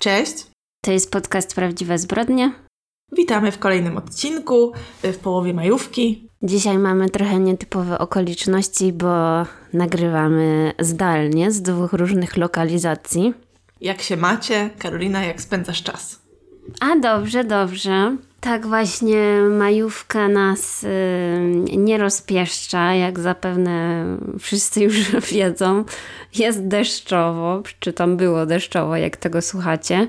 Cześć. To jest podcast Prawdziwe Zbrodnie. Witamy w kolejnym odcinku, w połowie majówki. Dzisiaj mamy trochę nietypowe okoliczności, bo nagrywamy zdalnie z dwóch różnych lokalizacji. Jak się macie? Karolina, jak spędzasz czas? A dobrze, dobrze. Tak właśnie majówka nas y, nie rozpieszcza, jak zapewne wszyscy już wiedzą. Jest deszczowo, czy tam było deszczowo, jak tego słuchacie.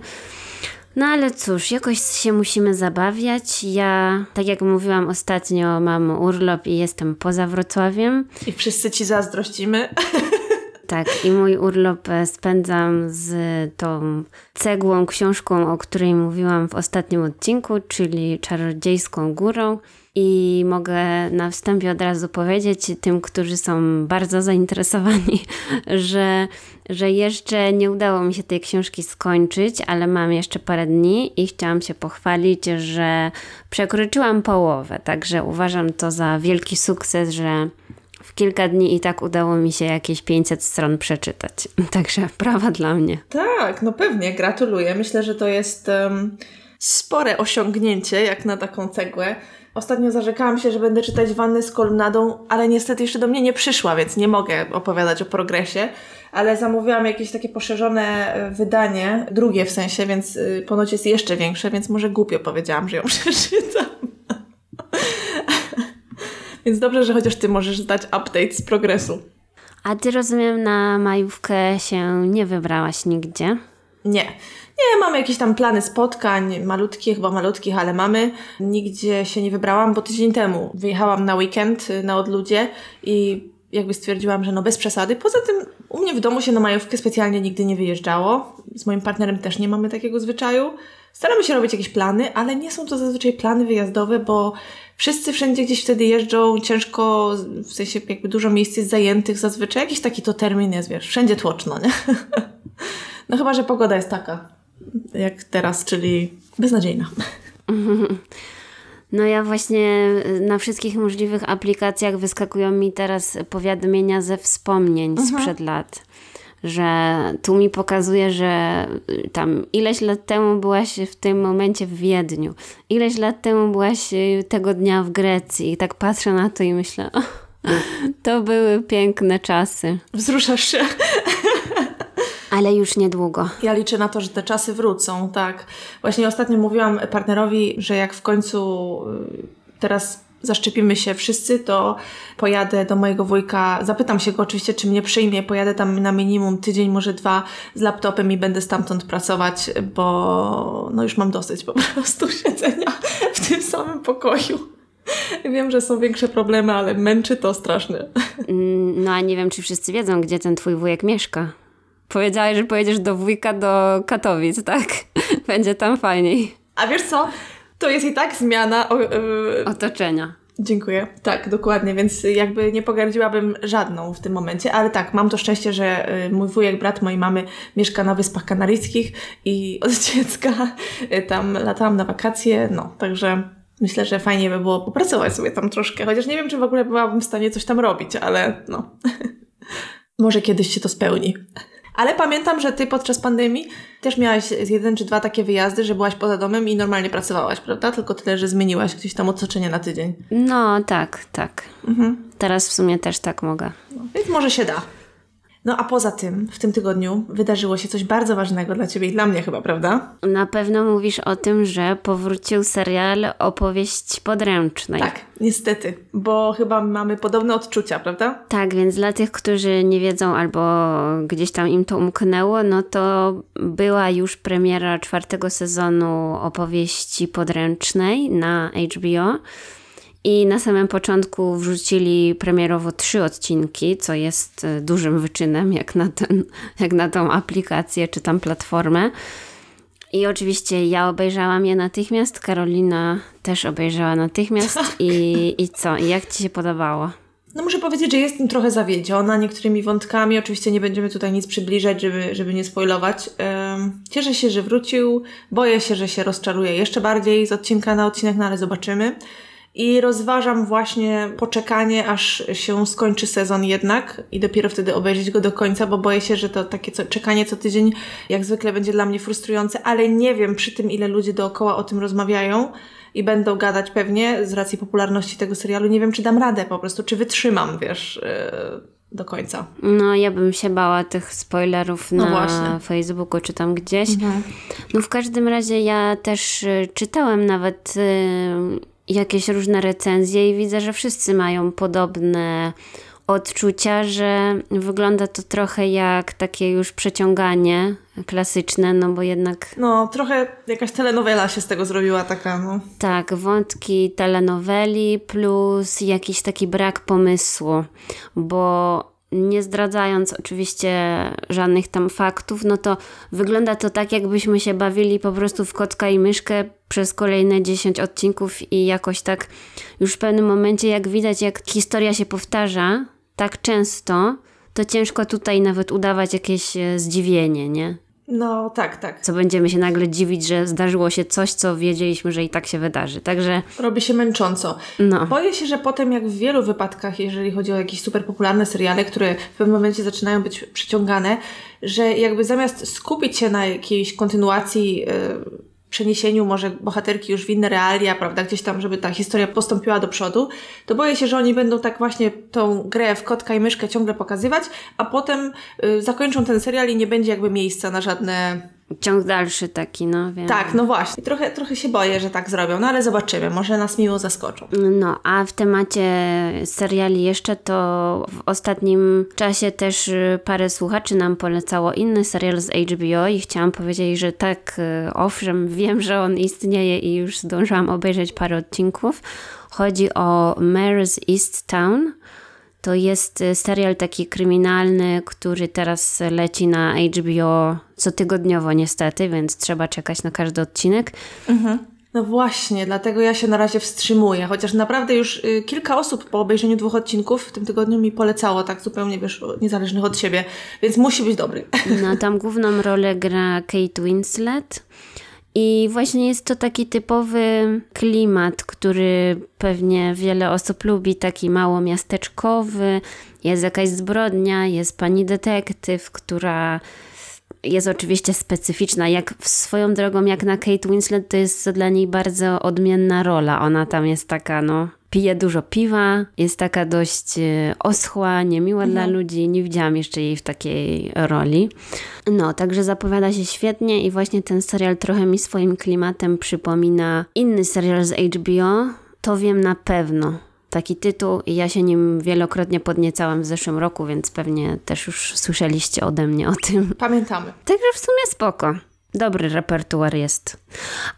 No ale cóż, jakoś się musimy zabawiać. Ja, tak jak mówiłam ostatnio, mam urlop i jestem poza Wrocławiem. I wszyscy ci zazdrościmy. Tak, i mój urlop e, spędzam z tą cegłą, książką, o której mówiłam w ostatnim odcinku, czyli Czarodziejską Górą. I mogę na wstępie od razu powiedzieć tym, którzy są bardzo zainteresowani, że, że jeszcze nie udało mi się tej książki skończyć, ale mam jeszcze parę dni i chciałam się pochwalić, że przekroczyłam połowę. Także uważam to za wielki sukces, że kilka dni i tak udało mi się jakieś 500 stron przeczytać. Także prawa dla mnie. Tak, no pewnie, gratuluję. Myślę, że to jest um, spore osiągnięcie, jak na taką cegłę. Ostatnio zarzekałam się, że będę czytać wannę z kolumnadą, ale niestety jeszcze do mnie nie przyszła, więc nie mogę opowiadać o progresie. Ale zamówiłam jakieś takie poszerzone e, wydanie, drugie w sensie, więc y, ponoć jest jeszcze większe, więc może głupio powiedziałam, że ją przeczytam. Więc dobrze, że chociaż ty możesz dać update z progresu. A ty rozumiem, na majówkę się nie wybrałaś nigdzie? Nie. Nie, mamy jakieś tam plany spotkań, malutkie, chyba malutkich, ale mamy. Nigdzie się nie wybrałam, bo tydzień temu wyjechałam na weekend y, na odludzie i jakby stwierdziłam, że no bez przesady. Poza tym u mnie w domu się na majówkę specjalnie nigdy nie wyjeżdżało. Z moim partnerem też nie mamy takiego zwyczaju. Staramy się robić jakieś plany, ale nie są to zazwyczaj plany wyjazdowe, bo wszyscy wszędzie gdzieś wtedy jeżdżą, ciężko, w sensie jakby dużo miejsc jest zajętych zazwyczaj. Jakiś taki to termin jest, wiesz, wszędzie tłoczno, nie? no chyba, że pogoda jest taka, jak teraz, czyli beznadziejna. No ja właśnie na wszystkich możliwych aplikacjach wyskakują mi teraz powiadomienia ze wspomnień mhm. sprzed lat że tu mi pokazuje, że tam ileś lat temu byłaś w tym momencie w Wiedniu, ileś lat temu byłaś y, tego dnia w Grecji i tak patrzę na to i myślę, to były piękne czasy. Wzruszasz się. Ale już niedługo. Ja liczę na to, że te czasy wrócą, tak. Właśnie ostatnio mówiłam partnerowi, że jak w końcu y, teraz zaszczepimy się wszyscy, to pojadę do mojego wujka, zapytam się go oczywiście, czy mnie przyjmie, pojadę tam na minimum tydzień, może dwa z laptopem i będę stamtąd pracować, bo no już mam dosyć po prostu siedzenia w tym samym pokoju. Wiem, że są większe problemy, ale męczy to strasznie. Mm, no a nie wiem, czy wszyscy wiedzą, gdzie ten twój wujek mieszka. Powiedziałeś, że pojedziesz do wujka do Katowic, tak? Będzie tam fajniej. A wiesz co? To jest i tak zmiana o, yy... otoczenia. Dziękuję. Tak, dokładnie, więc jakby nie pogardziłabym żadną w tym momencie, ale tak, mam to szczęście, że y, mój wujek, brat mojej mamy mieszka na Wyspach Kanaryjskich i od dziecka y, tam latałam na wakacje, no, także myślę, że fajnie by było popracować sobie tam troszkę, chociaż nie wiem, czy w ogóle byłabym w stanie coś tam robić, ale no, może kiedyś się to spełni. Ale pamiętam, że ty podczas pandemii też miałaś jeden czy dwa takie wyjazdy, że byłaś poza domem i normalnie pracowałaś, prawda? Tylko tyle, że zmieniłaś gdzieś tam otoczenie na tydzień. No, tak, tak. Mhm. Teraz w sumie też tak mogę. Więc może się da. No a poza tym, w tym tygodniu wydarzyło się coś bardzo ważnego dla Ciebie i dla mnie chyba, prawda? Na pewno mówisz o tym, że powrócił serial Opowieść podręcznej. Tak, niestety, bo chyba mamy podobne odczucia, prawda? Tak, więc dla tych, którzy nie wiedzą albo gdzieś tam im to umknęło, no to była już premiera czwartego sezonu Opowieści podręcznej na HBO. I na samym początku wrzucili premierowo trzy odcinki, co jest e, dużym wyczynem, jak na, ten, jak na tą aplikację czy tam platformę. I oczywiście ja obejrzałam je natychmiast, Karolina też obejrzała natychmiast. Tak. I, I co? I jak Ci się podobało? No muszę powiedzieć, że jestem trochę zawiedziona niektórymi wątkami. Oczywiście nie będziemy tutaj nic przybliżać, żeby, żeby nie spoilować. Um, cieszę się, że wrócił. Boję się, że się rozczaruje jeszcze bardziej z odcinka na odcinek, no ale zobaczymy. I rozważam właśnie poczekanie, aż się skończy sezon jednak i dopiero wtedy obejrzeć go do końca, bo boję się, że to takie co, czekanie co tydzień jak zwykle będzie dla mnie frustrujące, ale nie wiem przy tym, ile ludzie dookoła o tym rozmawiają i będą gadać pewnie z racji popularności tego serialu. Nie wiem, czy dam radę po prostu, czy wytrzymam, wiesz, yy, do końca. No, ja bym się bała tych spoilerów No na właśnie. Facebooku czy tam gdzieś. Mhm. No w każdym razie ja też y, czytałem nawet y, jakieś różne recenzje i widzę, że wszyscy mają podobne odczucia, że wygląda to trochę jak takie już przeciąganie klasyczne, no bo jednak No, trochę jakaś telenowela się z tego zrobiła taka, no. tak, wątki telenoweli plus jakiś taki brak pomysłu, bo nie zdradzając oczywiście żadnych tam faktów, no to wygląda to tak, jakbyśmy się bawili po prostu w kotka i myszkę przez kolejne 10 odcinków i jakoś tak już w pewnym momencie, jak widać, jak historia się powtarza tak często, to ciężko tutaj nawet udawać jakieś e, zdziwienie, nie? No, tak, tak. Co będziemy się nagle dziwić, że zdarzyło się coś, co wiedzieliśmy, że i tak się wydarzy. Także Robi się męcząco. no. Boję się, że potem, jak w wielu wypadkach, jeżeli chodzi o jakieś super popularne seriale, które w pewnym momencie zaczynają być przyciągane, że jakby zamiast skupić się na jakiejś kontynuacji, yy, przeniesieniu może bohaterki już w inne realia, prawda, gdzieś tam, żeby ta historia postąpiła do przodu, to boję się, że oni będą tak właśnie tą grę w kotka i myszkę ciągle pokazywać, a potem yy, zakończą ten serial i nie będzie jakby miejsca na żadne Ciąg dalszy taki, no wiem. Tak, no właśnie. Trochę, trochę się boję, że tak zrobią, no ale zobaczymy. Może nas miło zaskoczą. No, a w temacie seriali jeszcze to w ostatnim czasie też y, parę słuchaczy nam polecało inny serial z HBO i chciałam powiedzieć, że tak, y, owszem, wiem, że on istnieje i już zdążyłam obejrzeć parę odcinków. Chodzi o Mayor's East Town. To jest y, serial taki kryminalny, który teraz leci na HBO cotygodniowo niestety, więc trzeba czekać na każdy odcinek. No właśnie, dlatego ja się na razie wstrzymuję, chociaż naprawdę już y, kilka osób po obejrzeniu dwóch odcinków w tym tygodniu mi polecało tak zupełnie, wiesz, niezależnych od siebie, więc musi być dobry. No, tam główną rolę gra Kate Winslet. I właśnie jest to taki typowy klimat, który pewnie wiele osób lubi, taki mało miasteczkowy. Jest jakaś zbrodnia, jest pani detektyw, która jest oczywiście specyficzna. Jak swoją drogą, jak na Kate Winslet, to jest to dla niej bardzo odmienna rola. Ona tam jest taka, no, pije dużo piwa, jest taka dość e, oschła, niemiła dla ludzi. Nie widziałam jeszcze jej w takiej roli. No, także zapowiada się świetnie i właśnie ten serial trochę mi swoim klimatem przypomina inny serial z HBO. To wiem na pewno. Taki tytuł i ja się nim wielokrotnie podniecałam w zeszłym roku, więc pewnie też już słyszeliście ode mnie o tym. Pamiętamy. Także w sumie spoko. Dobry repertuar jest.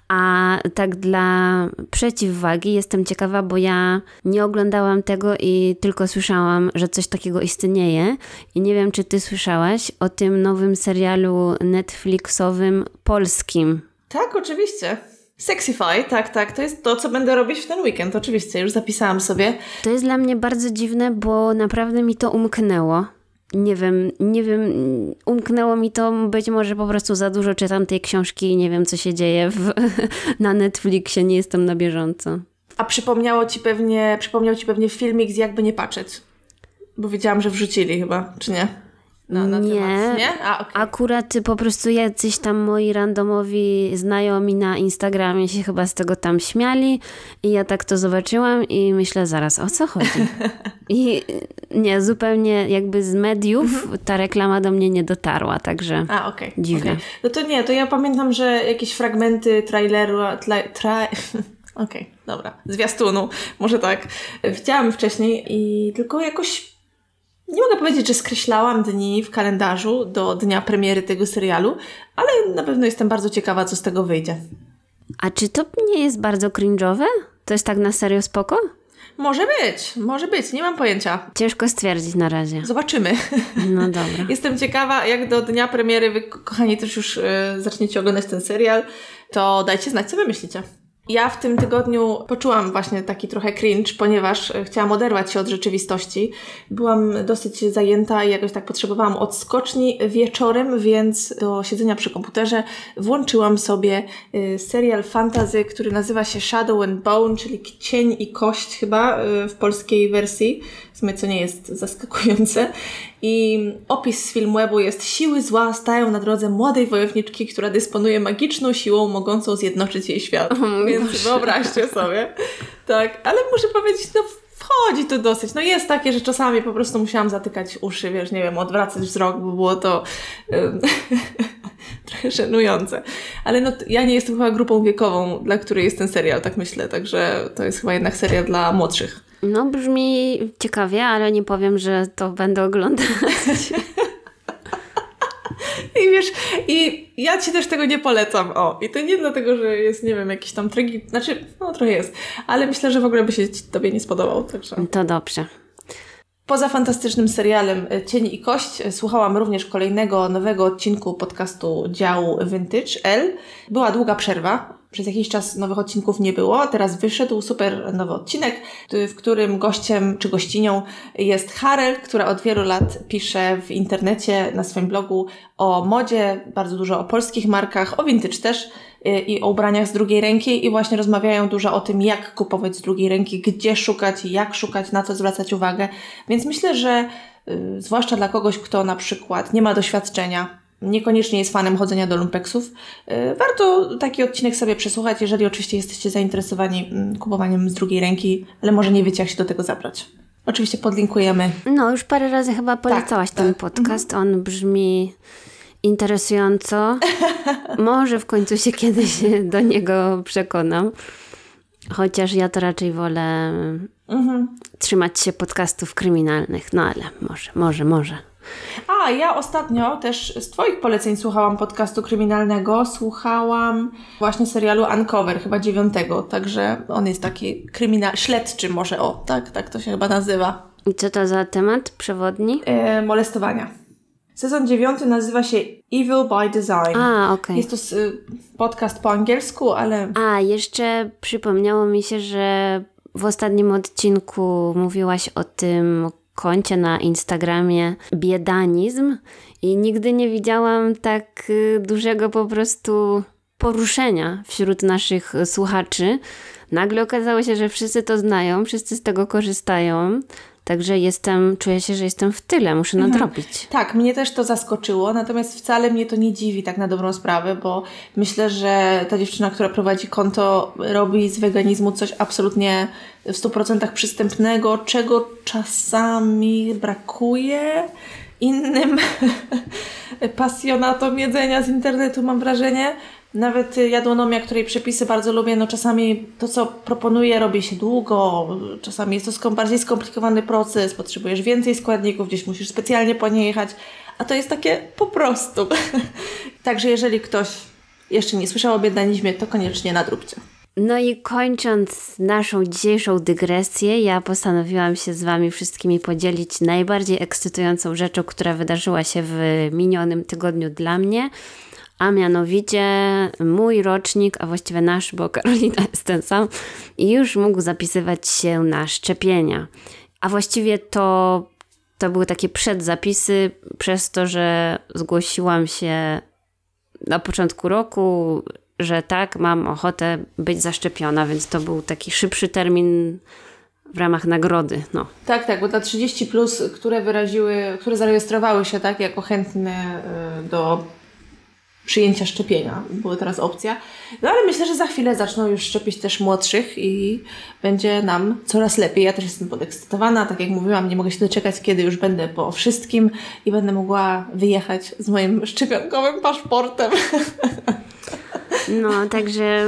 A tak dla przeciwwagi jestem ciekawa, bo ja nie oglądałam tego i tylko słyszałam, że coś takiego istnieje. I nie wiem, czy ty słyszałaś o tym nowym serialu Netflixowym polskim. Tak, oczywiście. Sexify, tak, tak. To jest to, co będę robić w ten weekend, oczywiście. Już zapisałam sobie. To jest dla mnie bardzo dziwne, bo naprawdę mi to umknęło. Nie wiem, nie wiem, umknęło mi to, być może po prostu za dużo czytam tej książki i nie wiem, co się dzieje w, na Netflixie, nie jestem na bieżąco. A przypomniało ci pewnie, przypomniał ci pewnie filmik z Jakby nie patrzeć. Bo wiedziałam, że wrzucili chyba, czy nie? Na, na Nie. Temat. Nie? A, okej. Akurat po prostu jacyś tam moi randomowi znajomi na Instagramie się chyba z tego tam śmiali i ja tak to zobaczyłam i myślę zaraz, o co chodzi? I nie, zupełnie jakby z mediów ta reklama do mnie nie dotarła, także A, okej. Dziwne. okej. No to nie, to ja pamiętam, że jakieś fragmenty traileru, tla, tra... Okej, dobra, zwiastunu, może tak. Widziałam wcześniej i tylko jakoś nie mogę powiedzieć, że skreślałam dni w kalendarzu do dnia premiery tego serialu, ale na pewno jestem bardzo ciekawa, co z tego wyjdzie. A czy to nie jest bardzo cringe'owe? To jest tak na serio spoko? Może być, może być, nie mam pojęcia. Ciężko stwierdzić na razie. Zobaczymy. No dobra. Jestem ciekawa, jak do dnia premiery wy, kochani, też już e, zaczniecie oglądać ten serial, to dajcie znać, co wy myślicie. Ja w tym tygodniu poczułam właśnie taki trochę cringe, ponieważ e, chciałam oderwać się od rzeczywistości. Byłam dosyć zajęta i jakoś tak potrzebowałam odskoczni wieczorem, więc do siedzenia przy komputerze włączyłam sobie y, serial fantasy, który nazywa się Shadow and Bone, czyli Cień i Kość chyba y, w polskiej wersji, w sumie co nie jest zaskakujące. I opis z filmwebu jest Siły zła stają na drodze młodej wojowniczki, która dysponuje magiczną siłą mogącą zjednoczyć jej świat. O, Więc Boże. wyobraźcie sobie. Tak, ale muszę powiedzieć, no wchodzi to dosyć. No jest takie, że czasami po prostu musiałam zatykać uszy, wiesz, nie wiem, odwracać wzrok, bo było to trochę żenujące. Ale no ja nie jestem chyba grupą wiekową, dla której jest ten serial, tak myślę, także to jest chyba jednak serial dla młodszych. No brzmi ciekawie, ale nie powiem, że to będę oglądać. I wiesz, i ja ci też tego nie polecam. O, i to nie dlatego, że jest, nie wiem, jakiś tam tragi... Znaczy, no trochę jest, ale myślę, że w ogóle by się tobie nie spodobał, także... To dobrze. Poza fantastycznym serialem e, Cień i Kość e, słuchałam również kolejnego nowego odcinku podcastu działu Vintage L. Była długa przerwa. Przez jakiś czas nowych odcinków nie było. Teraz wyszedł super nowy odcinek, w którym gościem czy gościnią jest Harel, która od wielu lat pisze w internecie na swoim blogu o modzie, bardzo dużo o polskich markach, o vintage też y, i o ubraniach z drugiej ręki i właśnie rozmawiają dużo o tym, jak kupować z drugiej ręki, gdzie szukać, jak szukać, na co zwracać uwagę. Więc myślę, że y, zwłaszcza dla kogoś, kto na przykład nie ma doświadczenia, niekoniecznie jest fanem chodzenia do lumpeksów, y, warto taki odcinek sobie przesłuchać, jeżeli oczywiście jesteście zainteresowani mm, kupowaniem z drugiej ręki, ale może nie wiecie, jak się do tego zabrać. Oczywiście podlinkujemy. No, już parę razy chyba polecałaś tak. ten podcast. On brzmi interesująco. Może w końcu się kiedyś do niego przekonam. Chociaż ja to raczej wolę Mhm. trzymać się podcastów kryminalnych. No ale może, może, może. A, ja ostatnio też z Twoich poleceń słuchałam podcastu kryminalnego. Słuchałam właśnie serialu Uncover, chyba dziewiątego, także on jest taki kryminal, śledczy może, o, tak, tak to się chyba nazywa. I co to za temat przewodni? E, molestowania. Sezon dziewiąty nazywa się Evil by Design. A, okej. Jest to y, podcast po angielsku, ale A, jeszcze przypomniało mi się, że w ostatnim odcinku mówiłaś o tym koncie na Instagramie Biedanizm i nigdy nie widziałam tak y, dużego po prostu poruszenia wśród naszych y, słuchaczy. Nagle okazało się, że wszyscy to znają, wszyscy z tego korzystają. Także jestem, czuję się, że jestem w tyle, muszę nadrobić. Tak, mnie też to zaskoczyło, natomiast wcale mnie to nie dziwi tak na dobrą sprawę, bo myślę, że ta dziewczyna, która prowadzi konto, robi z weganizmu coś absolutnie w 100% przystępnego, czego czasami brakuje innym pasjonatom jedzenia z internetu, mam wrażenie. Nawet jadłonomia, której przepisy bardzo lubię, no czasami to, co proponuje, robi się długo, czasami jest to skom- bardziej skomplikowany proces, potrzebujesz więcej składników, gdzieś musisz specjalnie po nie jechać, a to jest takie po prostu. Także jeżeli ktoś jeszcze nie słyszał o biedanizmie, to koniecznie nadróbcie. No i kończąc naszą dzisiejszą dygresję, ja postanowiłam się z Wami wszystkimi podzielić najbardziej ekscytującą rzeczą, która wydarzyła się w minionym tygodniu dla mnie, a mianowicie mój rocznik, a właściwie nasz, bo Karolina jest ten sam, już mógł zapisywać się na szczepienia. A właściwie to, to były takie przedzapisy, przez to, że zgłosiłam się na początku roku, że tak, mam ochotę być zaszczepiona, więc to był taki szybszy termin w ramach nagrody. No. Tak, tak, bo ta 30, plus, które wyraziły, które zarejestrowały się tak jako chętne y, do przyjęcia szczepienia, była teraz opcja. No ale myślę, że za chwilę zaczną już szczepić też młodszych i będzie nam coraz lepiej. Ja też jestem podekscytowana, tak jak mówiłam, nie mogę się doczekać, kiedy już będę po wszystkim i będę mogła wyjechać z moim szczepionkowym paszportem. no, także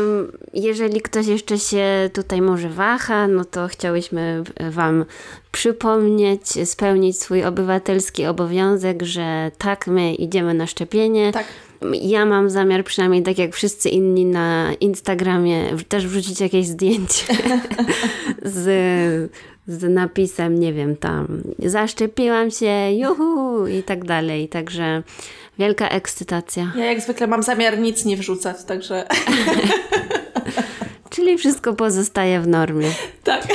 jeżeli ktoś jeszcze się tutaj może waha, no to chciałyśmy Wam przypomnieć, spełnić swój obywatelski obowiązek, że tak, my idziemy na szczepienie. Tak. Ja mam zamiar, przynajmniej tak jak wszyscy inni na Instagramie, też wrzucić jakieś zdjęcie z, z napisem, nie wiem, tam zaszczepiłam się, juhu i tak dalej. Także wielka ekscytacja. Ja jak zwykle mam zamiar nic nie wrzucać, także Czyli wszystko pozostaje w normie. Tak,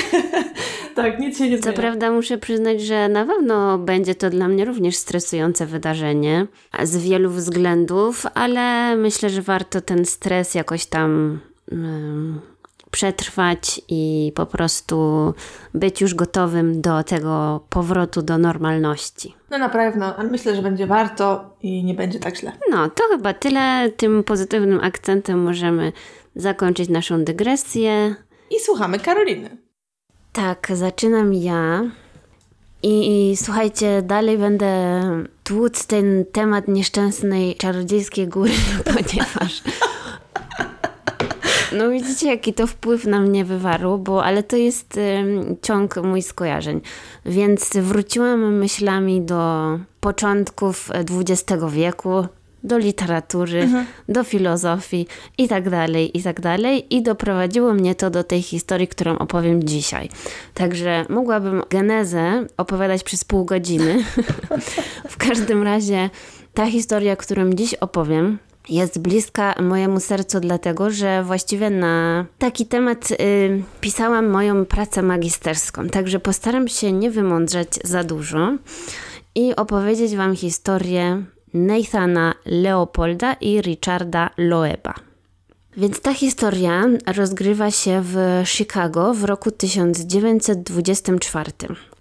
tak, nic się nie Co zmienia. prawda muszę przyznać, że na pewno będzie to dla mnie również stresujące wydarzenie z wielu względów, ale myślę, że warto ten stres jakoś tam um, przetrwać i po prostu być już gotowym do tego powrotu do normalności. No na pewno, ale myślę, że będzie warto i nie będzie tak źle. No, to chyba tyle. Tym pozytywnym akcentem możemy zakończyć naszą dygresję. I słuchamy Karoliny. Tak, zaczynam ja. I, I słuchajcie, dalej będę tłuc ten temat nieszczęsnej czarodziejskiej góry, ponieważ. No widzicie, jaki to wpływ na mnie wywarło, bo ale to jest ym, ciąg mój skojarzeń. Więc wróciłam myślami do początków XX wieku, do literatury, do filozofii i tak dalej, i tak dalej. I doprowadziło mnie to do tej historii, którą opowiem dzisiaj. Także mogłabym genezę opowiadać przez pół godziny. w każdym razie ta historia, którą dziś opowiem, jest bliska mojemu sercu, dlatego że właściwie na taki temat y, pisałam moją pracę magisterską. Także postaram się nie wymądrzeć za dużo i opowiedzieć Wam historię Nathana Leopolda i Richarda Loeba. Więc ta historia rozgrywa się w Chicago w roku 1924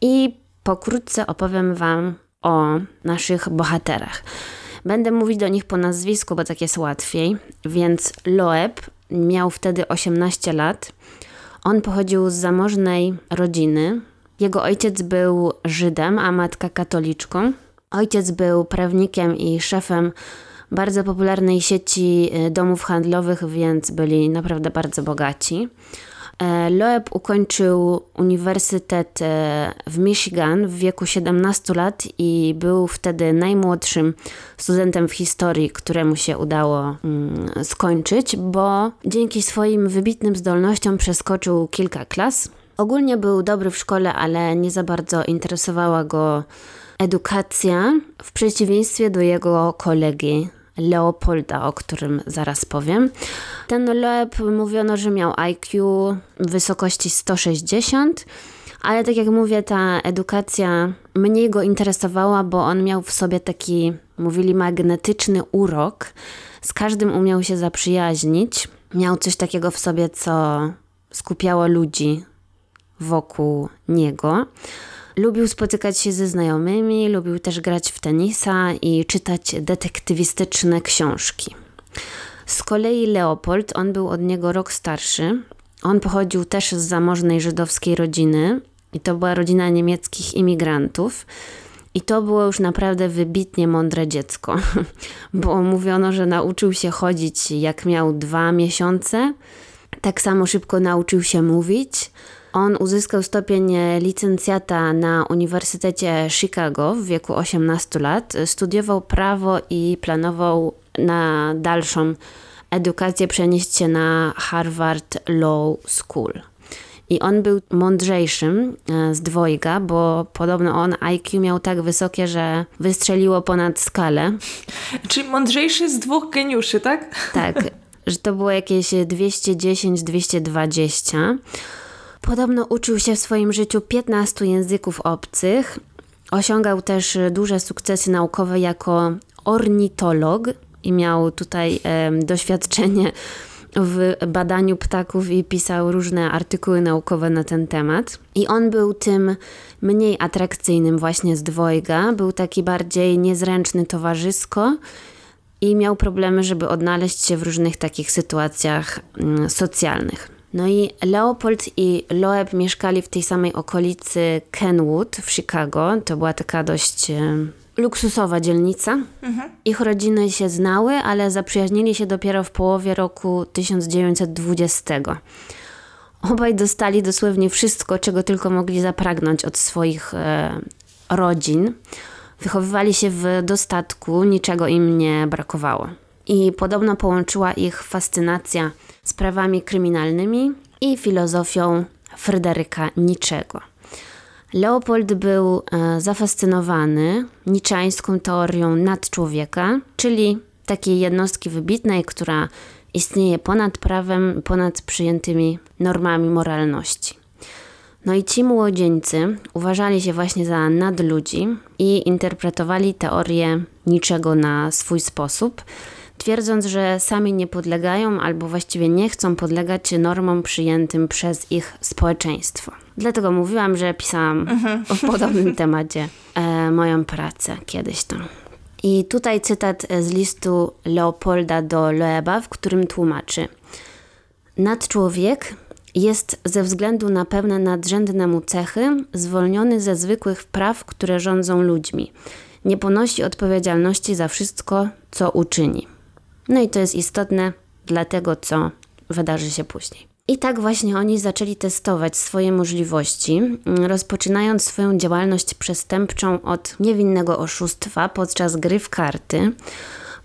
i pokrótce opowiem Wam o naszych bohaterach. Będę mówić do nich po nazwisku, bo tak jest łatwiej. Więc Loeb miał wtedy 18 lat. On pochodził z zamożnej rodziny. Jego ojciec był Żydem, a matka katoliczką. Ojciec był prawnikiem i szefem bardzo popularnej sieci domów handlowych, więc byli naprawdę bardzo bogaci. Loeb ukończył uniwersytet w Michigan w wieku 17 lat i był wtedy najmłodszym studentem w historii, któremu się udało mm, skończyć, bo dzięki swoim wybitnym zdolnościom przeskoczył kilka klas. Ogólnie był dobry w szkole, ale nie za bardzo interesowała go edukacja, w przeciwieństwie do jego kolegi Leopolda, o którym zaraz powiem. Ten Loeb mówiono, że miał IQ w wysokości 160, ale tak jak mówię, ta edukacja mniej go interesowała, bo on miał w sobie taki, mówili, magnetyczny urok. Z każdym umiał się zaprzyjaźnić. Miał coś takiego w sobie, co skupiało ludzi wokół niego. Lubił spotykać się ze znajomymi, lubił też grać w tenisa i czytać detektywistyczne książki. Z kolei Leopold, on był od niego rok starszy. On pochodził też z zamożnej żydowskiej rodziny i to była rodzina niemieckich imigrantów. I to było już naprawdę wybitnie mądre dziecko, bo mówiono, że nauczył się chodzić jak miał dwa miesiące. Tak samo szybko nauczył się mówić. On uzyskał stopień licencjata na Uniwersytecie Chicago w wieku 18 lat. Studiował prawo i planował na dalszą edukację przenieść się na Harvard Law School. I on był mądrzejszym z dwojga, bo podobno on IQ miał tak wysokie, że wystrzeliło ponad skalę. Czyli mądrzejszy z dwóch geniuszy, tak? Tak, że to było jakieś 210-220. Podobno uczył się w swoim życiu 15 języków obcych. Osiągał też duże sukcesy naukowe jako ornitolog i miał tutaj e, doświadczenie w badaniu ptaków i pisał różne artykuły naukowe na ten temat. I on był tym mniej atrakcyjnym właśnie z dwojga. Był taki bardziej niezręczny towarzysko i miał problemy, żeby odnaleźć się w różnych takich sytuacjach mm, socjalnych. No i Leopold i Loeb mieszkali w tej samej okolicy Kenwood w Chicago. To była taka dość e, luksusowa dzielnica. Mhm. Ich rodziny się znały, ale zaprzyjaźnili się dopiero w połowie roku 1920. Obaj dostali dosłownie wszystko, czego tylko mogli zapragnąć od swoich e, rodzin. Wychowywali się w dostatku, niczego im nie brakowało. I podobno połączyła ich fascynacja sprawami kryminalnymi i filozofią Fryderyka Niczego. Leopold był e, zafascynowany niczańską teorią nadczłowieka, czyli takiej jednostki wybitnej, która istnieje ponad prawem, ponad przyjętymi normami moralności. No i ci młodzieńcy uważali się właśnie za nadludzi i interpretowali teorię niczego na swój sposób, twierdząc, że sami nie podlegają albo właściwie nie chcą podlegać normom przyjętym przez ich społeczeństwo. Dlatego mówiłam, że pisałam mhm. o podobnym temacie e, moją pracę kiedyś tam. I tutaj cytat z listu Leopolda do Loeba, w którym tłumaczy: Nadczłowiek jest ze względu na pewne nadrzędne mu cechy zwolniony ze zwykłych praw, które rządzą ludźmi. Nie ponosi odpowiedzialności za wszystko, co uczyni. No i to jest istotne dla tego, co wydarzy się później. I tak właśnie oni zaczęli testować swoje możliwości, rozpoczynając swoją działalność przestępczą od niewinnego oszustwa podczas gry w karty.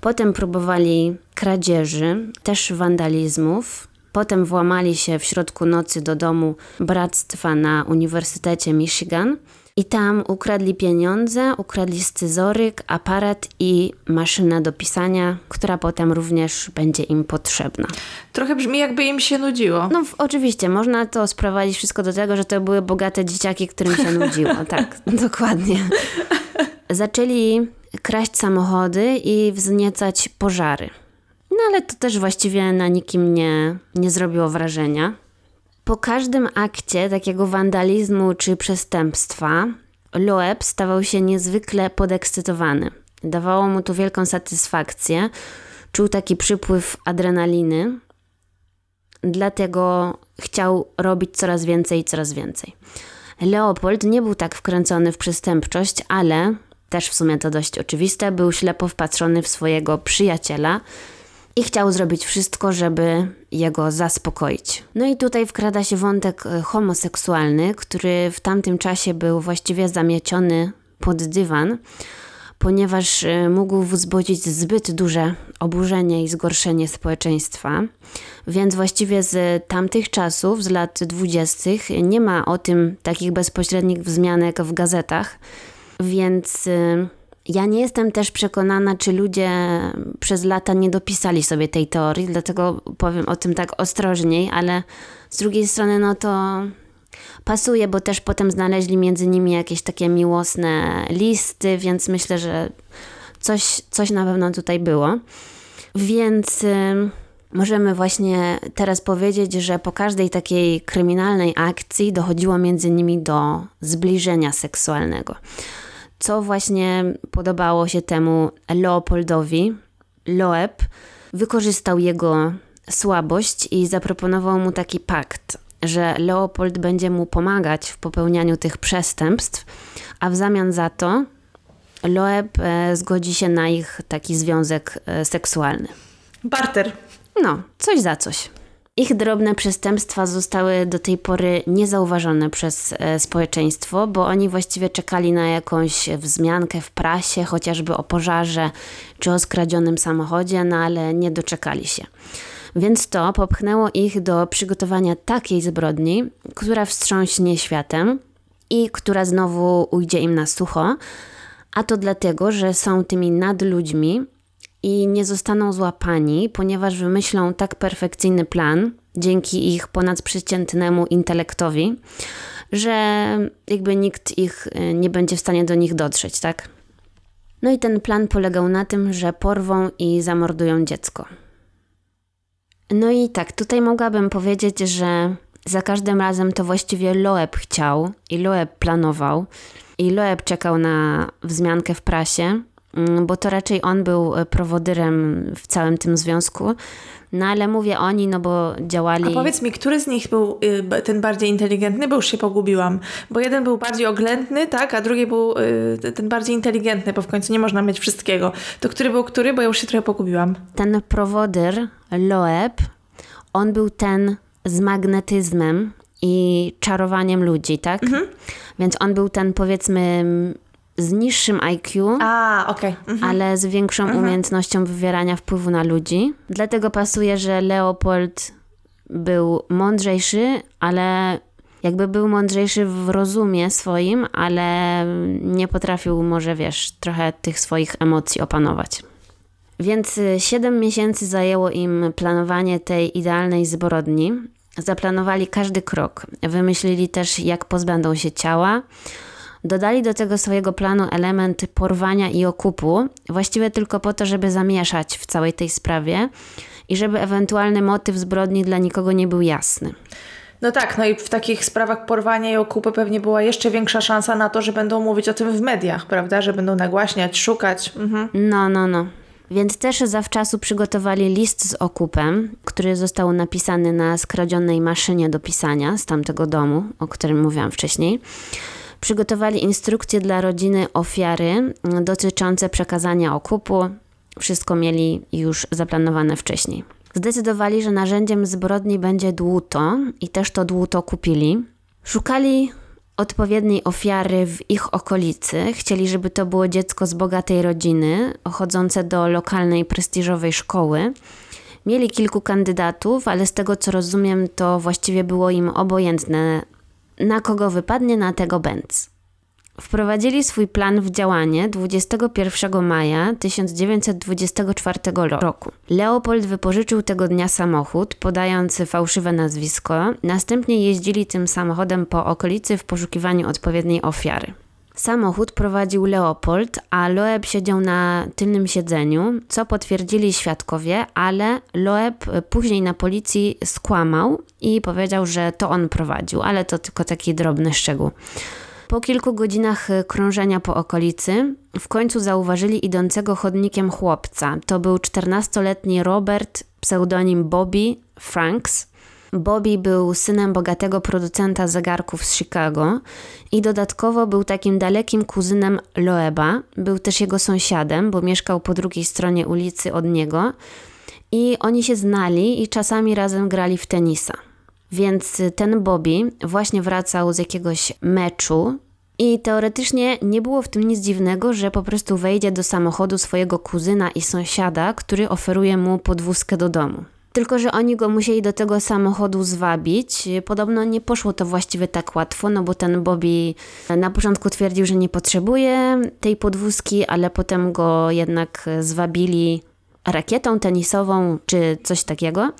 Potem próbowali kradzieży, też wandalizmów, Potem włamali się w środku nocy do domu bractwa na Uniwersytecie Michigan i tam ukradli pieniądze, ukradli scyzoryk, aparat i maszynę do pisania, która potem również będzie im potrzebna. Trochę brzmi jakby im się nudziło. No oczywiście, można to sprowadzić wszystko do tego, że to były bogate dzieciaki, którym się nudziło. tak, dokładnie. Zaczęli kraść samochody i wzniecać pożary. No ale to też właściwie na nikim nie, nie zrobiło wrażenia. Po każdym akcie takiego wandalizmu czy przestępstwa, Loeb stawał się niezwykle podekscytowany. Dawało mu to wielką satysfakcję. Czuł taki przypływ adrenaliny, dlatego chciał robić coraz więcej i coraz więcej. Leopold nie był tak wkręcony w przestępczość, ale też w sumie to dość oczywiste, był ślepo wpatrzony w swojego przyjaciela, i chciał zrobić wszystko, żeby jego zaspokoić. No i tutaj wkrada się wątek e, homoseksualny, który w tamtym czasie był właściwie zamieciony pod dywan, ponieważ e, mógł wzbudzić zbyt duże oburzenie i zgorszenie społeczeństwa. Więc właściwie z tamtych czasów, z lat dwudziestych, nie ma o tym takich bezpośrednich wzmianek w gazetach, więc e, ja nie jestem też przekonana, czy ludzie przez lata nie dopisali sobie tej teorii, dlatego powiem o tym tak ostrożniej, ale z drugiej strony, no to pasuje, bo też potem znaleźli między nimi jakieś takie miłosne listy, więc myślę, że coś, coś na pewno tutaj było. Więc możemy właśnie teraz powiedzieć, że po każdej takiej kryminalnej akcji dochodziło między nimi do zbliżenia seksualnego co właśnie podobało się temu Leopoldowi. Loeb wykorzystał jego słabość i zaproponował mu taki pakt, że Leopold będzie mu pomagać w popełnianiu tych przestępstw, a w zamian za to Loeb e, zgodzi się na ich taki związek e, seksualny. Barter. No, coś za coś. Ich drobne przestępstwa zostały do tej pory niezauważone przez e, społeczeństwo, bo oni właściwie czekali na jakąś wzmiankę w prasie, chociażby o pożarze czy o skradzionym samochodzie, no ale nie doczekali się. Więc to popchnęło ich do przygotowania takiej zbrodni, która wstrząśnie światem i która znowu ujdzie im na sucho, a to dlatego, że są tymi nadludźmi, i nie zostaną złapani, ponieważ wymyślą tak perfekcyjny plan dzięki ich ponadprzeciętnemu intelektowi, że jakby nikt ich y, nie będzie w stanie do nich dotrzeć, tak? No i ten plan polegał na tym, że porwą i zamordują dziecko. No i tak, tutaj mogłabym powiedzieć, że za każdym razem to właściwie Loeb chciał i Loeb planował i Loeb czekał na wzmiankę w prasie, bo to raczej on był e, prowodyrem w całym tym związku. No ale mówię oni, no bo działali. A powiedz mi, który z nich był y, ten bardziej inteligentny, bo już się pogubiłam. Bo jeden był bardziej oględny, tak, a drugi był y, ten bardziej inteligentny, bo w końcu nie można mieć wszystkiego. To który był który, bo ja już się trochę pogubiłam. Ten prowodyr, Loeb, on był ten z magnetyzmem i czarowaniem ludzi, tak? Mhm. Więc on był ten, powiedzmy, z niższym IQ, A, okay. mhm. ale z większą mhm. umiejętnością wywierania wpływu na ludzi. Dlatego pasuje, że Leopold był mądrzejszy, ale jakby był mądrzejszy w rozumie swoim, ale nie potrafił może, wiesz, trochę tych swoich emocji opanować. Więc 7 miesięcy zajęło im planowanie tej idealnej zbrodni. Zaplanowali każdy krok. Wymyślili też, jak pozbędą się ciała. Dodali do tego swojego planu element porwania i okupu, właściwie tylko po to, żeby zamieszać w całej tej sprawie i żeby ewentualny motyw zbrodni dla nikogo nie był jasny. No tak, no i w takich sprawach porwania i okupy pewnie była jeszcze większa szansa na to, że będą mówić o tym w mediach, prawda? Że będą nagłaśniać, szukać. Mhm. No, no, no. Więc też zawczasu przygotowali list z okupem, który został napisany na skradzionej maszynie do pisania z tamtego domu, o którym mówiłam wcześniej. Przygotowali instrukcje dla rodziny ofiary dotyczące przekazania okupu. Wszystko mieli już zaplanowane wcześniej. Zdecydowali, że narzędziem zbrodni będzie dłuto i też to dłuto kupili. Szukali odpowiedniej ofiary w ich okolicy. Chcieli, żeby to było dziecko z bogatej rodziny, chodzące do lokalnej, prestiżowej szkoły. Mieli kilku kandydatów, ale z tego co rozumiem, to właściwie było im obojętne, na kogo wypadnie, na tego bęc. Wprowadzili swój plan w działanie 21 maja 1924 roku. Leopold wypożyczył tego dnia samochód, podając fałszywe nazwisko. Następnie jeździli tym samochodem po okolicy w poszukiwaniu odpowiedniej ofiary. Samochód prowadził Leopold, a Loeb siedział na tylnym siedzeniu, co potwierdzili świadkowie, ale Loeb później na policji skłamał i powiedział, że to on prowadził, ale to tylko taki drobny szczegół. Po kilku godzinach e, krążenia po okolicy, w końcu zauważyli idącego chodnikiem chłopca. To był 14-letni Robert, pseudonim Bobby Franks. Bobby był synem bogatego producenta zegarków z Chicago i dodatkowo był takim dalekim kuzynem Loeba. Był też jego sąsiadem, bo mieszkał po drugiej stronie ulicy od niego. I oni się znali i czasami razem grali w tenisa. Więc ten Bobby właśnie wracał z jakiegoś meczu i teoretycznie nie było w tym nic dziwnego, że po prostu wejdzie do samochodu swojego kuzyna i sąsiada, który oferuje mu podwózkę do domu. Tylko, że oni go musieli do tego samochodu zwabić. Podobno nie poszło to właściwie tak łatwo, no bo ten Bobby na początku twierdził, że nie potrzebuje tej podwózki, ale potem go jednak zwabili rakietą tenisową czy coś takiego.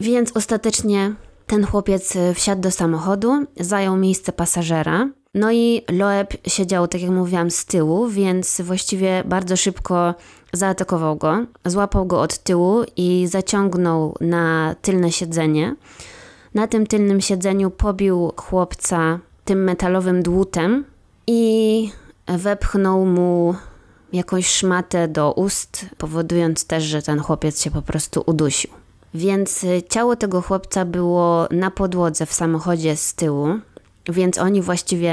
Więc ostatecznie ten chłopiec wsiadł do samochodu, zajął miejsce pasażera. No i Loeb siedział, tak jak mówiłam, z tyłu, więc właściwie bardzo szybko zaatakował go, złapał go od tyłu i zaciągnął na tylne siedzenie. Na tym tylnym siedzeniu pobił chłopca tym metalowym dłutem i wepchnął mu jakąś szmatę do ust, powodując też, że ten chłopiec się po prostu udusił. Więc ciało tego chłopca było na podłodze w samochodzie z tyłu więc oni właściwie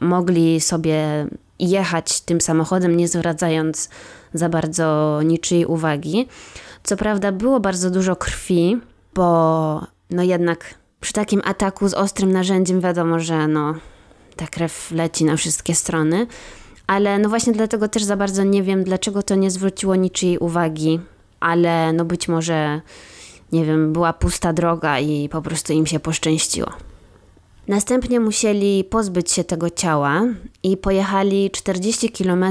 mogli sobie jechać tym samochodem, nie zwracając za bardzo niczyjej uwagi. Co prawda było bardzo dużo krwi, bo no jednak przy takim ataku z ostrym narzędziem wiadomo, że no ta krew leci na wszystkie strony. Ale no właśnie dlatego też za bardzo nie wiem, dlaczego to nie zwróciło niczyjej uwagi, ale no być może, nie wiem, była pusta droga i po prostu im się poszczęściło. Następnie musieli pozbyć się tego ciała i pojechali 40 km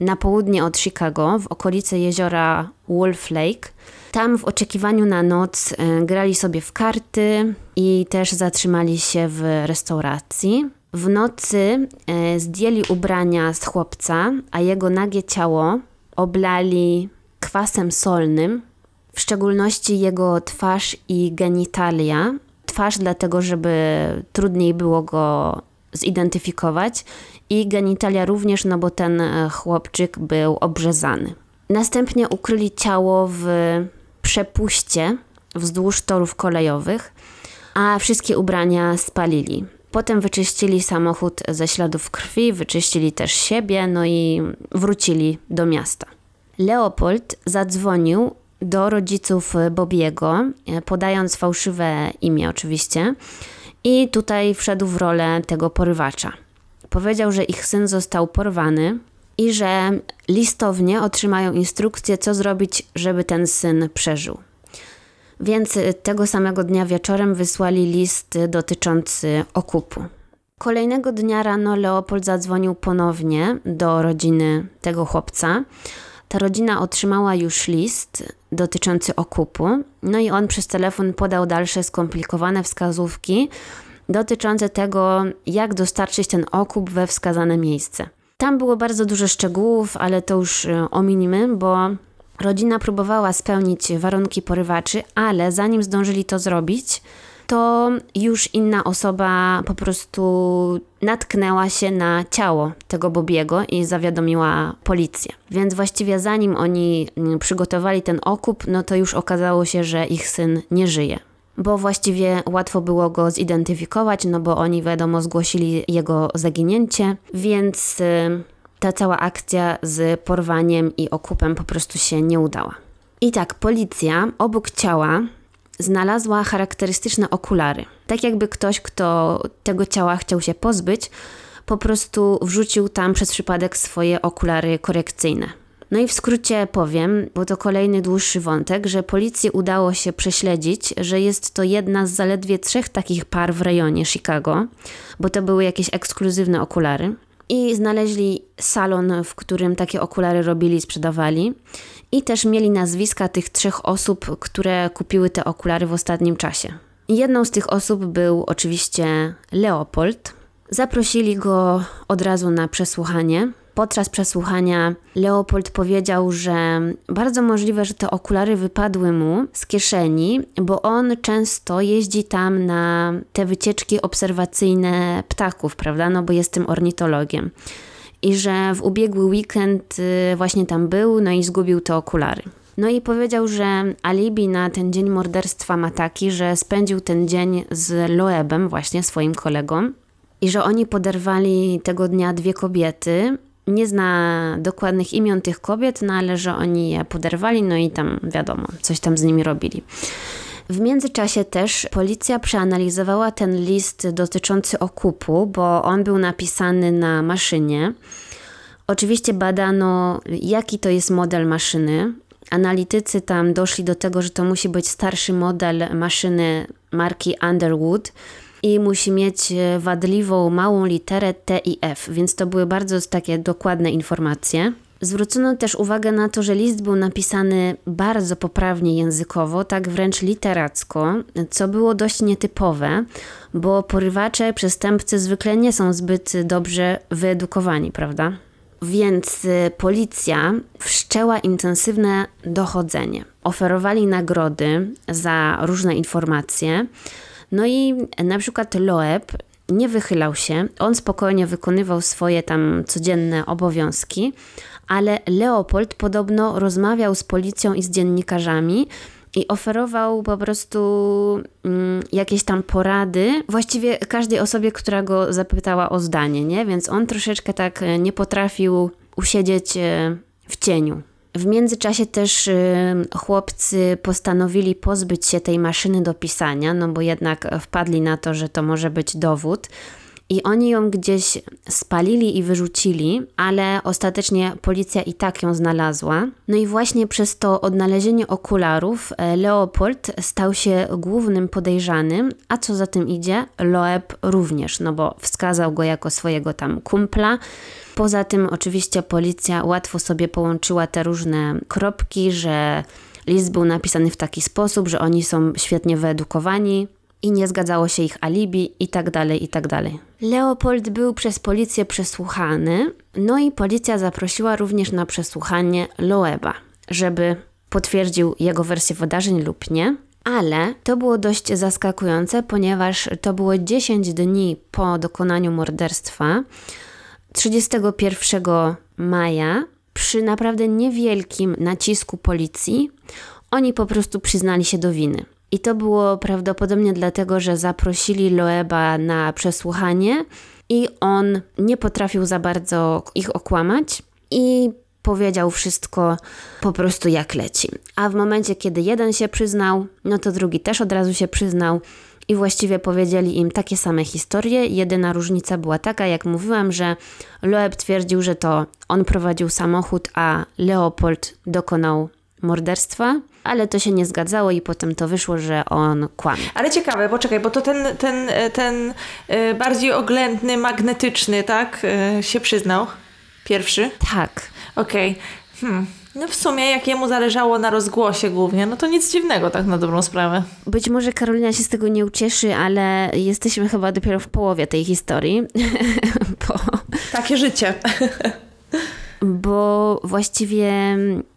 na południe od Chicago, w okolice jeziora Wolf Lake. Tam w oczekiwaniu na noc e, grali sobie w karty i też zatrzymali się w restauracji. W nocy e, zdjęli ubrania z chłopca, a jego nagie ciało oblali kwasem solnym, w szczególności jego twarz i genitalia, twarz, dlatego żeby trudniej było go zidentyfikować i genitalia również, no bo ten e, chłopczyk był obrzezany. Następnie ukryli ciało w przepuście wzdłuż torów kolejowych, a wszystkie ubrania spalili. Potem wyczyścili samochód ze śladów krwi, wyczyścili też siebie, no i wrócili do miasta. Leopold zadzwonił do rodziców Bobiego, e, podając fałszywe imię oczywiście. I tutaj wszedł w rolę tego porywacza. Powiedział, że ich syn został porwany i że listownie otrzymają instrukcję, co zrobić, żeby ten syn przeżył. Więc tego samego dnia wieczorem wysłali list dotyczący okupu. Kolejnego dnia rano Leopold zadzwonił ponownie do rodziny tego chłopca ta rodzina otrzymała już list dotyczący okupu, no i on przez telefon podał dalsze skomplikowane wskazówki dotyczące tego, jak dostarczyć ten okup we wskazane miejsce. Tam było bardzo dużo szczegółów, ale to już e, ominimy, bo rodzina próbowała spełnić warunki porywaczy, ale zanim zdążyli to zrobić, to już inna osoba po prostu natknęła się na ciało tego Bobiego i zawiadomiła policję. Więc właściwie zanim oni mm, przygotowali ten okup, no to już okazało się, że ich syn nie żyje. Bo właściwie łatwo było go zidentyfikować, no bo oni wiadomo zgłosili jego zaginięcie, więc y, ta cała akcja z porwaniem i okupem po prostu się nie udała. I tak, policja obok ciała znalazła charakterystyczne okulary. Tak jakby ktoś, kto tego ciała chciał się pozbyć, po prostu wrzucił tam przez przypadek swoje okulary korekcyjne. No i w skrócie powiem, bo to kolejny dłuższy wątek, że policji udało się prześledzić, że jest to jedna z zaledwie trzech takich par w rejonie Chicago, bo to były jakieś ekskluzywne okulary. I znaleźli salon, w którym takie okulary robili sprzedawali. I też mieli nazwiska tych trzech osób, które kupiły te okulary w ostatnim czasie. Jedną z tych osób był oczywiście Leopold. Zaprosili go od razu na przesłuchanie. Podczas przesłuchania Leopold powiedział, że bardzo możliwe, że te okulary wypadły mu z kieszeni, bo on często jeździ tam na te wycieczki obserwacyjne ptaków, prawda? No bo jest tym ornitologiem i że w ubiegły weekend y, właśnie tam był, no i zgubił te okulary. No i powiedział, że alibi na ten dzień morderstwa ma taki, że spędził ten dzień z Loebem, właśnie swoim kolegą, i że oni poderwali tego dnia dwie kobiety. Nie zna dokładnych imion tych kobiet, no ale że oni je poderwali, no i tam wiadomo, coś tam z nimi robili. W międzyczasie też policja przeanalizowała ten list dotyczący okupu, bo on był napisany na maszynie. Oczywiście badano, jaki to jest model maszyny. Analitycy tam doszli do tego, że to musi być starszy model maszyny marki Underwood i musi mieć wadliwą małą literę T i F, więc to były bardzo takie dokładne informacje. Zwrócono też uwagę na to, że list był napisany bardzo poprawnie językowo, tak wręcz literacko, co było dość nietypowe, bo porywacze, przestępcy zwykle nie są zbyt dobrze wyedukowani, prawda? Więc y, policja wszczęła intensywne dochodzenie. Oferowali nagrody za różne informacje. No i na przykład Loeb nie wychylał się, on spokojnie wykonywał swoje tam codzienne obowiązki, ale Leopold podobno rozmawiał z policją i z dziennikarzami i oferował po prostu mm, jakieś tam porady właściwie każdej osobie, która go zapytała o zdanie, nie? Więc on troszeczkę tak e, nie potrafił usiedzieć e, w cieniu. W międzyczasie też e, chłopcy postanowili pozbyć się tej maszyny do pisania, no bo jednak wpadli na to, że to może być dowód i oni ją gdzieś spalili i wyrzucili, ale ostatecznie policja i tak ją znalazła. No i właśnie przez to odnalezienie okularów e, Leopold stał się głównym podejrzanym, a co za tym idzie, Loeb również, no bo wskazał go jako swojego tam kumpla. Poza tym oczywiście policja łatwo sobie połączyła te różne kropki, że list był napisany w taki sposób, że oni są świetnie wyedukowani, i nie zgadzało się ich alibi i tak dalej, i tak. Leopold był przez policję przesłuchany, no i policja zaprosiła również na przesłuchanie Loeba, żeby potwierdził jego wersję wydarzeń lub nie. Ale to było dość zaskakujące, ponieważ to było 10 dni po dokonaniu morderstwa. 31 maja, przy naprawdę niewielkim nacisku policji, oni po prostu przyznali się do winy. I to było prawdopodobnie dlatego, że zaprosili Loeba na przesłuchanie i on nie potrafił za bardzo ich okłamać i powiedział wszystko po prostu jak leci. A w momencie, kiedy jeden się przyznał, no to drugi też od razu się przyznał i właściwie powiedzieli im takie same historie. Jedyna różnica była taka, jak mówiłam, że Loeb twierdził, że to on prowadził samochód, a Leopold dokonał morderstwa, ale to się nie zgadzało i potem to wyszło, że on kłamie. Ale ciekawe, bo czekaj, bo to ten, ten, ten e, bardziej oględny, magnetyczny, tak, e, się przyznał? Pierwszy? Tak. Okej. Okay. Hmm. No w sumie, jak jemu zależało na rozgłosie głównie, no to nic dziwnego tak na dobrą sprawę. Być może Karolina się z tego nie ucieszy, ale jesteśmy chyba dopiero w połowie tej historii. bo... Takie życie. bo właściwie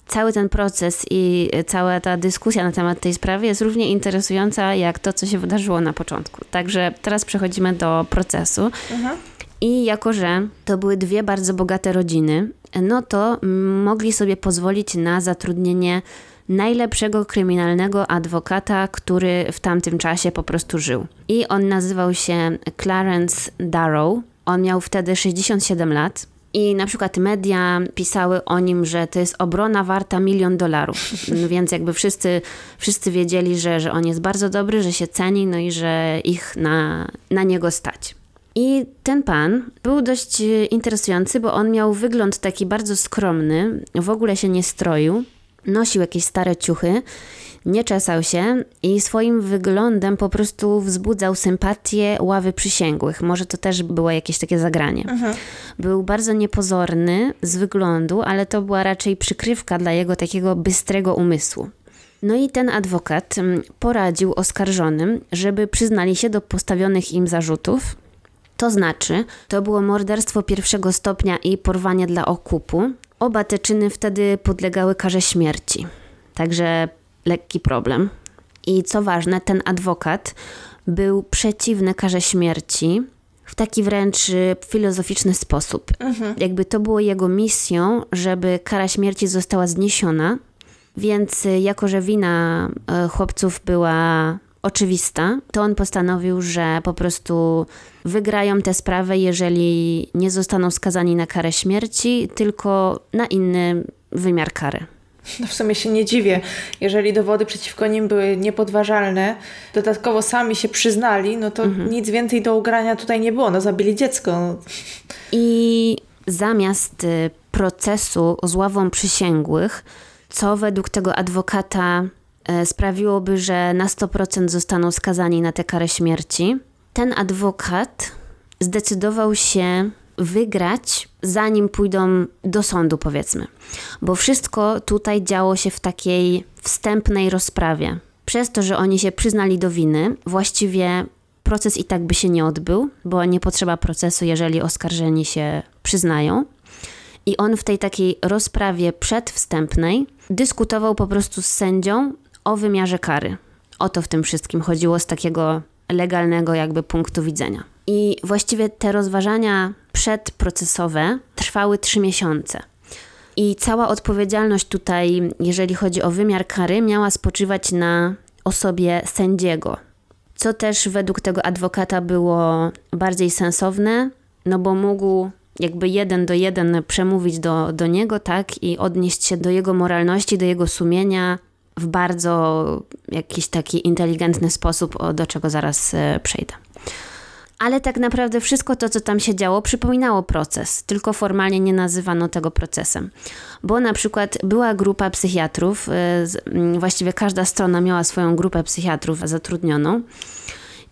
cały ten proces i cała ta dyskusja na temat tej sprawy jest równie interesująca jak to, co się wydarzyło na początku. Także teraz przechodzimy do procesu. Mhm. I jako, że to były dwie bardzo bogate rodziny, no to mogli sobie pozwolić na zatrudnienie najlepszego kryminalnego adwokata, który w tamtym czasie po prostu żył. I on nazywał się Clarence Darrow. On miał wtedy 67 lat. I na przykład media pisały o nim, że to jest obrona warta milion dolarów. No więc jakby wszyscy, wszyscy wiedzieli, że, że on jest bardzo dobry, że się ceni, no i że ich na, na niego stać. I ten pan był dość interesujący, bo on miał wygląd taki bardzo skromny, w ogóle się nie stroił, nosił jakieś stare ciuchy, nie czesał się i swoim wyglądem po prostu wzbudzał sympatię ławy przysięgłych. Może to też było jakieś takie zagranie. Mhm. Był bardzo niepozorny z wyglądu, ale to była raczej przykrywka dla jego takiego bystrego umysłu. No i ten adwokat mm, poradził oskarżonym, żeby przyznali się do postawionych im zarzutów to znaczy, to było morderstwo pierwszego stopnia i porwanie dla okupu. Oba te czyny wtedy podlegały karze śmierci. Także lekki problem. I co ważne, ten adwokat był przeciwny karze śmierci w taki wręcz y, filozoficzny sposób. Mhm. Jakby to było jego misją, żeby kara śmierci została zniesiona. Więc y, jako, że wina y, chłopców była oczywista, to on postanowił, że po prostu wygrają tę sprawę, jeżeli nie zostaną skazani na karę śmierci, tylko na inny wymiar kary. No w sumie się nie dziwię. Jeżeli dowody przeciwko nim były niepodważalne, dodatkowo sami się przyznali, no to mhm. nic więcej do ugrania tutaj nie było. No zabili dziecko. I zamiast y, procesu z ławą przysięgłych, co według tego adwokata E, sprawiłoby, że na 100% zostaną skazani na tę karę śmierci. Ten adwokat zdecydował się wygrać, zanim pójdą do sądu, powiedzmy. Bo wszystko tutaj działo się w takiej wstępnej rozprawie. Przez to, że oni się przyznali do winy, właściwie proces i tak by się nie odbył, bo nie potrzeba procesu, jeżeli oskarżeni się przyznają. I on w tej takiej rozprawie przedwstępnej dyskutował po prostu z sędzią o wymiarze kary. O to w tym wszystkim chodziło z takiego legalnego jakby punktu widzenia. I właściwie te rozważania przedprocesowe trwały trzy miesiące. I cała odpowiedzialność tutaj, jeżeli chodzi o wymiar kary, miała spoczywać na osobie sędziego. Co też według tego adwokata było bardziej sensowne, no bo mógł jakby jeden do jeden przemówić do, do niego, tak, i odnieść się do jego moralności, do jego sumienia, w bardzo jakiś taki inteligentny sposób, do czego zaraz e, przejdę. Ale tak naprawdę wszystko to, co tam się działo, przypominało proces, tylko formalnie nie nazywano tego procesem. Bo na przykład była grupa psychiatrów, e, właściwie każda strona miała swoją grupę psychiatrów zatrudnioną,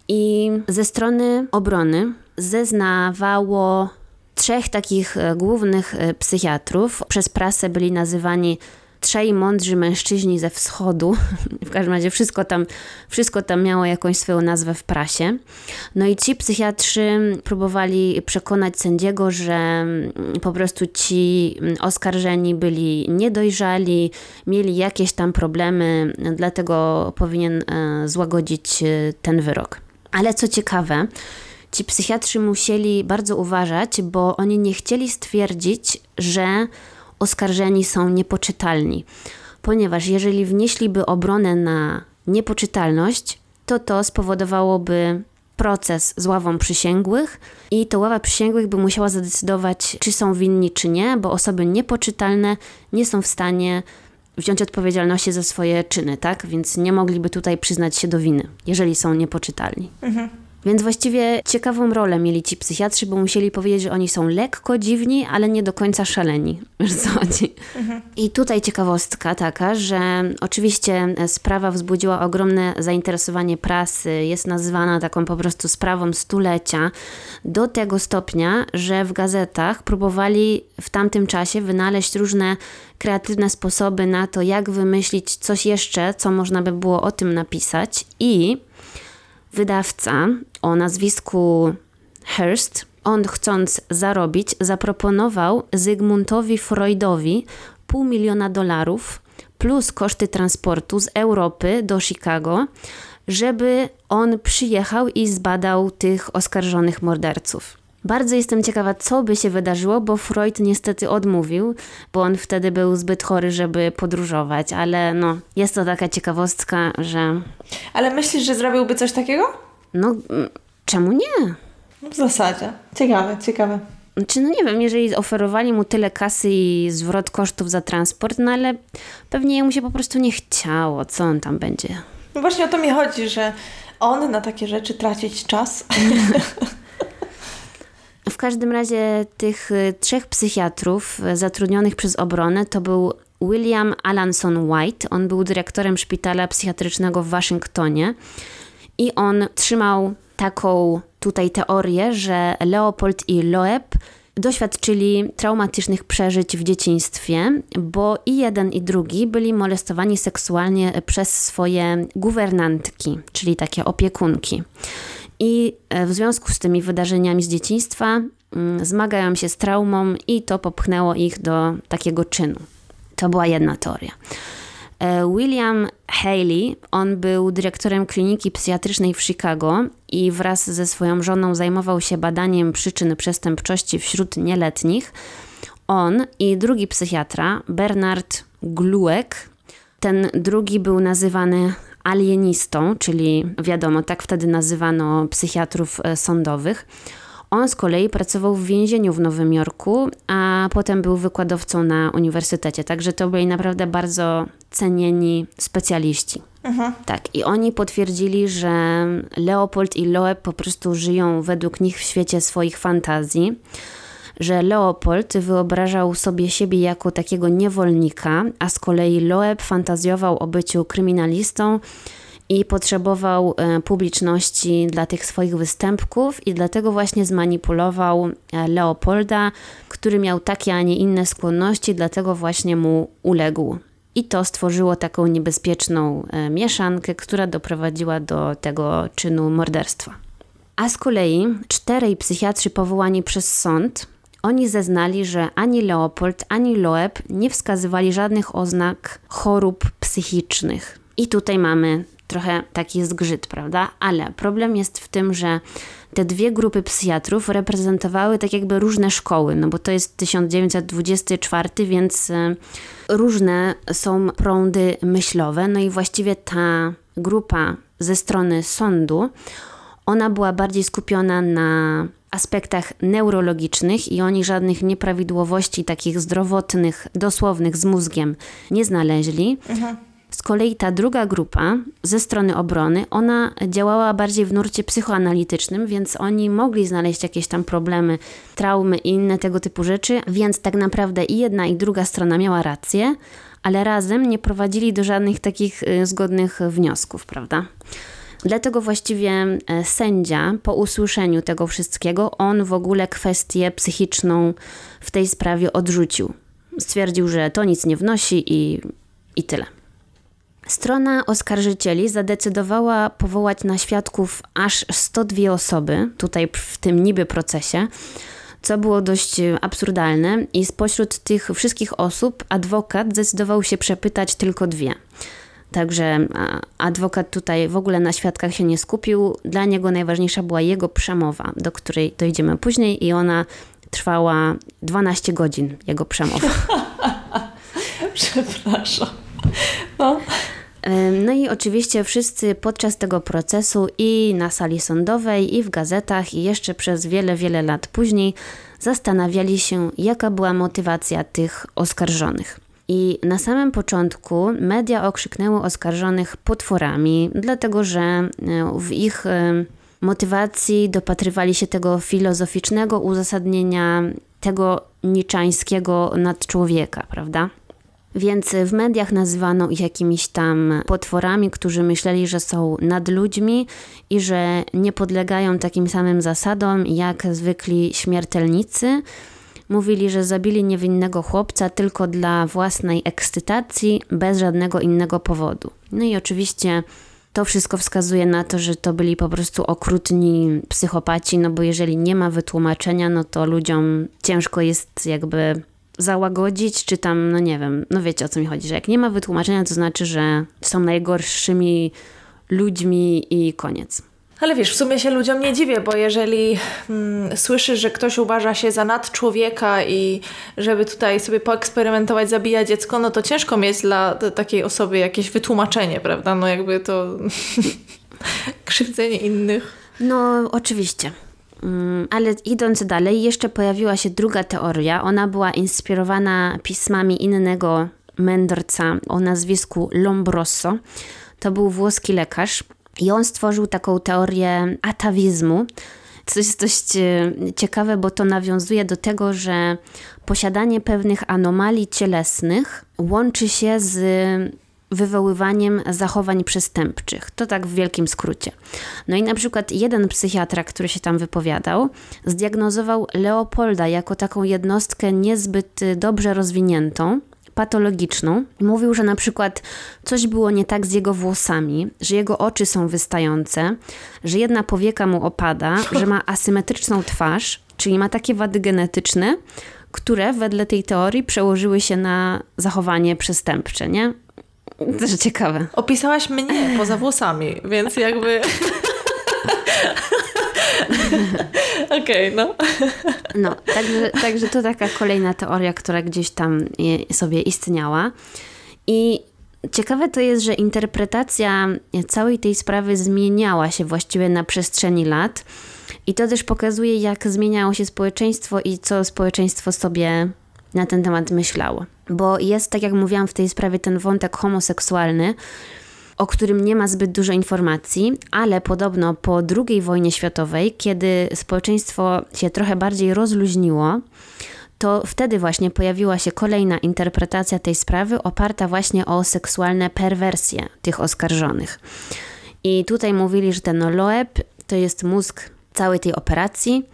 i ze strony obrony zeznawało trzech takich e, głównych psychiatrów. Przez prasę byli nazywani trzej mądrzy mężczyźni ze wschodu. W każdym razie wszystko tam, wszystko tam miało jakąś swoją nazwę w prasie. No i ci psychiatrzy próbowali przekonać sędziego, że mm, po prostu ci mm, oskarżeni byli niedojrzali, mieli jakieś tam problemy, dlatego powinien e, złagodzić e, ten wyrok. Ale co ciekawe, ci psychiatrzy musieli bardzo uważać, bo oni nie chcieli stwierdzić, że oskarżeni są niepoczytalni, ponieważ jeżeli wnieśliby obronę na niepoczytalność, to to spowodowałoby proces z ławą przysięgłych i to ława przysięgłych by musiała zadecydować, czy są winni, czy nie, bo osoby niepoczytalne nie są w stanie wziąć odpowiedzialności za swoje czyny, tak? Więc nie mogliby tutaj przyznać się do winy, jeżeli są niepoczytalni. Mhm. Więc właściwie ciekawą rolę mieli ci psychiatrzy, bo musieli powiedzieć, że oni są lekko dziwni, ale nie do końca szaleni. Wiesz co chodzi? Mhm. I tutaj ciekawostka taka, że oczywiście sprawa wzbudziła ogromne zainteresowanie prasy, jest nazywana taką po prostu sprawą stulecia, do tego stopnia, że w gazetach próbowali w tamtym czasie wynaleźć różne kreatywne sposoby na to, jak wymyślić coś jeszcze, co można by było o tym napisać i wydawca o nazwisku Hearst, on chcąc zarobić, zaproponował Zygmuntowi Freudowi pół miliona dolarów plus koszty transportu z Europy do Chicago, żeby on przyjechał i zbadał tych oskarżonych morderców. Bardzo jestem ciekawa, co by się wydarzyło, bo Freud niestety odmówił, bo on wtedy był zbyt chory, żeby podróżować, ale no, jest to taka ciekawostka, że. Ale myślisz, że zrobiłby coś takiego? No, mm, czemu nie? W zasadzie. Ciekawe, ciekawe. Czy no nie wiem, jeżeli oferowali mu tyle kasy i zwrot kosztów za transport, no ale pewnie mu się po prostu nie chciało. Co on tam będzie? No właśnie o to mi chodzi, że on na takie rzeczy tracić czas. W każdym razie tych y, trzech psychiatrów y, zatrudnionych przez obronę to był William Alanson White. On był dyrektorem szpitala psychiatrycznego w Waszyngtonie i on trzymał taką tutaj teorię, że Leopold i Loeb doświadczyli traumatycznych przeżyć w dzieciństwie, bo i jeden i drugi byli molestowani seksualnie przez swoje guwernantki, czyli takie opiekunki. I e, w związku z tymi wydarzeniami z dzieciństwa mm, zmagają się z traumą i to popchnęło ich do takiego czynu. To była jedna teoria. E, William Haley, on był dyrektorem kliniki psychiatrycznej w Chicago i wraz ze swoją żoną zajmował się badaniem przyczyn przestępczości wśród nieletnich. On i drugi psychiatra, Bernard Glueck, ten drugi był nazywany alienistą, czyli wiadomo, tak wtedy nazywano psychiatrów e, sądowych. On z kolei pracował w więzieniu w Nowym Jorku, a potem był wykładowcą na uniwersytecie. Także to byli naprawdę bardzo cenieni specjaliści. Mhm. Tak, i oni potwierdzili, że Leopold i Loeb po prostu żyją według nich w świecie swoich fantazji że Leopold wyobrażał sobie siebie jako takiego niewolnika, a z kolei Loeb fantazjował o byciu kryminalistą i potrzebował e, publiczności dla tych swoich występków i dlatego właśnie zmanipulował e, Leopolda, który miał takie, a nie inne skłonności, dlatego właśnie mu uległ. I to stworzyło taką niebezpieczną e, mieszankę, która doprowadziła do tego czynu morderstwa. A z kolei czterej psychiatrzy powołani przez sąd oni zeznali, że ani Leopold, ani Loeb nie wskazywali żadnych oznak chorób psychicznych. I tutaj mamy trochę taki zgrzyt, prawda? Ale problem jest w tym, że te dwie grupy psychiatrów reprezentowały tak jakby różne szkoły, no bo to jest 1924, więc e, różne są prądy myślowe. No i właściwie ta grupa ze strony sądu, ona była bardziej skupiona na aspektach neurologicznych i oni żadnych nieprawidłowości takich zdrowotnych, dosłownych z mózgiem nie znaleźli. Mhm. Z kolei ta druga grupa ze strony obrony, ona działała bardziej w nurcie psychoanalitycznym, więc oni mogli znaleźć jakieś tam problemy, traumy i inne tego typu rzeczy, więc tak naprawdę i jedna i druga strona miała rację, ale razem nie prowadzili do żadnych takich y, zgodnych wniosków, prawda? Dlatego właściwie e, sędzia po usłyszeniu tego wszystkiego, on w ogóle kwestię psychiczną w tej sprawie odrzucił. Stwierdził, że to nic nie wnosi i, i tyle. Strona oskarżycieli zadecydowała powołać na świadków aż 102 osoby, tutaj w tym niby procesie, co było dość absurdalne, i spośród tych wszystkich osób adwokat zdecydował się przepytać tylko dwie. Także adwokat tutaj w ogóle na świadkach się nie skupił. Dla niego najważniejsza była jego przemowa, do której dojdziemy później, i ona trwała 12 godzin, jego przemowa. Przepraszam. No. No i oczywiście wszyscy podczas tego procesu i na sali sądowej, i w gazetach, i jeszcze przez wiele, wiele lat później zastanawiali się, jaka była motywacja tych oskarżonych. I na samym początku media okrzyknęły oskarżonych potworami, dlatego że e, w ich e, motywacji, dopatrywali się tego filozoficznego uzasadnienia tego niczańskiego nadczłowieka, prawda? Więc w mediach nazywano ich jakimiś tam potworami, którzy myśleli, że są nad ludźmi i że nie podlegają takim samym zasadom jak zwykli śmiertelnicy. Mówili, że zabili niewinnego chłopca tylko dla własnej ekscytacji, bez żadnego innego powodu. No i oczywiście to wszystko wskazuje na to, że to byli po prostu okrutni psychopaci, no bo jeżeli nie ma wytłumaczenia, no to ludziom ciężko jest jakby załagodzić, czy tam, no nie wiem, no wiecie o co mi chodzi, że jak nie ma wytłumaczenia, to znaczy, że są najgorszymi ludźmi i koniec. Ale wiesz, w sumie się ludziom nie dziwię, bo jeżeli mm, słyszysz, że ktoś uważa się za nadczłowieka i żeby tutaj sobie poeksperymentować, zabija dziecko, no to ciężko mieć dla takiej osoby jakieś wytłumaczenie, prawda? No jakby to krzywdzenie innych. No, oczywiście. Mm, ale idąc dalej, jeszcze pojawiła się druga teoria. Ona była inspirowana pismami innego mędrca o nazwisku Lombroso. To był włoski lekarz i on stworzył taką teorię atawizmu. Co jest dość e, ciekawe, bo to nawiązuje do tego, że posiadanie pewnych anomalii cielesnych łączy się z wywoływaniem zachowań przestępczych. To tak w wielkim skrócie. No i na przykład jeden psychiatra, który się tam wypowiadał, zdiagnozował Leopolda jako taką jednostkę niezbyt dobrze rozwiniętą, patologiczną. Mówił, że na przykład coś było nie tak z jego włosami, że jego oczy są wystające, że jedna powieka mu opada, że ma asymetryczną twarz, czyli ma takie wady genetyczne, które wedle tej teorii przełożyły się na zachowanie przestępcze, nie? Też ciekawe. Opisałaś mnie poza włosami, więc jakby... Okej, okay, no. No, także, także to taka kolejna teoria, która gdzieś tam sobie istniała. I ciekawe to jest, że interpretacja całej tej sprawy zmieniała się właściwie na przestrzeni lat. I to też pokazuje, jak zmieniało się społeczeństwo i co społeczeństwo sobie na ten temat myślało. Bo jest, tak jak mówiłam w tej sprawie, ten wątek homoseksualny, o którym nie ma zbyt dużo informacji, ale podobno po II wojnie światowej, kiedy społeczeństwo się trochę bardziej rozluźniło, to wtedy właśnie pojawiła się kolejna interpretacja tej sprawy oparta właśnie o seksualne perwersje tych oskarżonych. I tutaj mówili, że ten Loeb to jest mózg całej tej operacji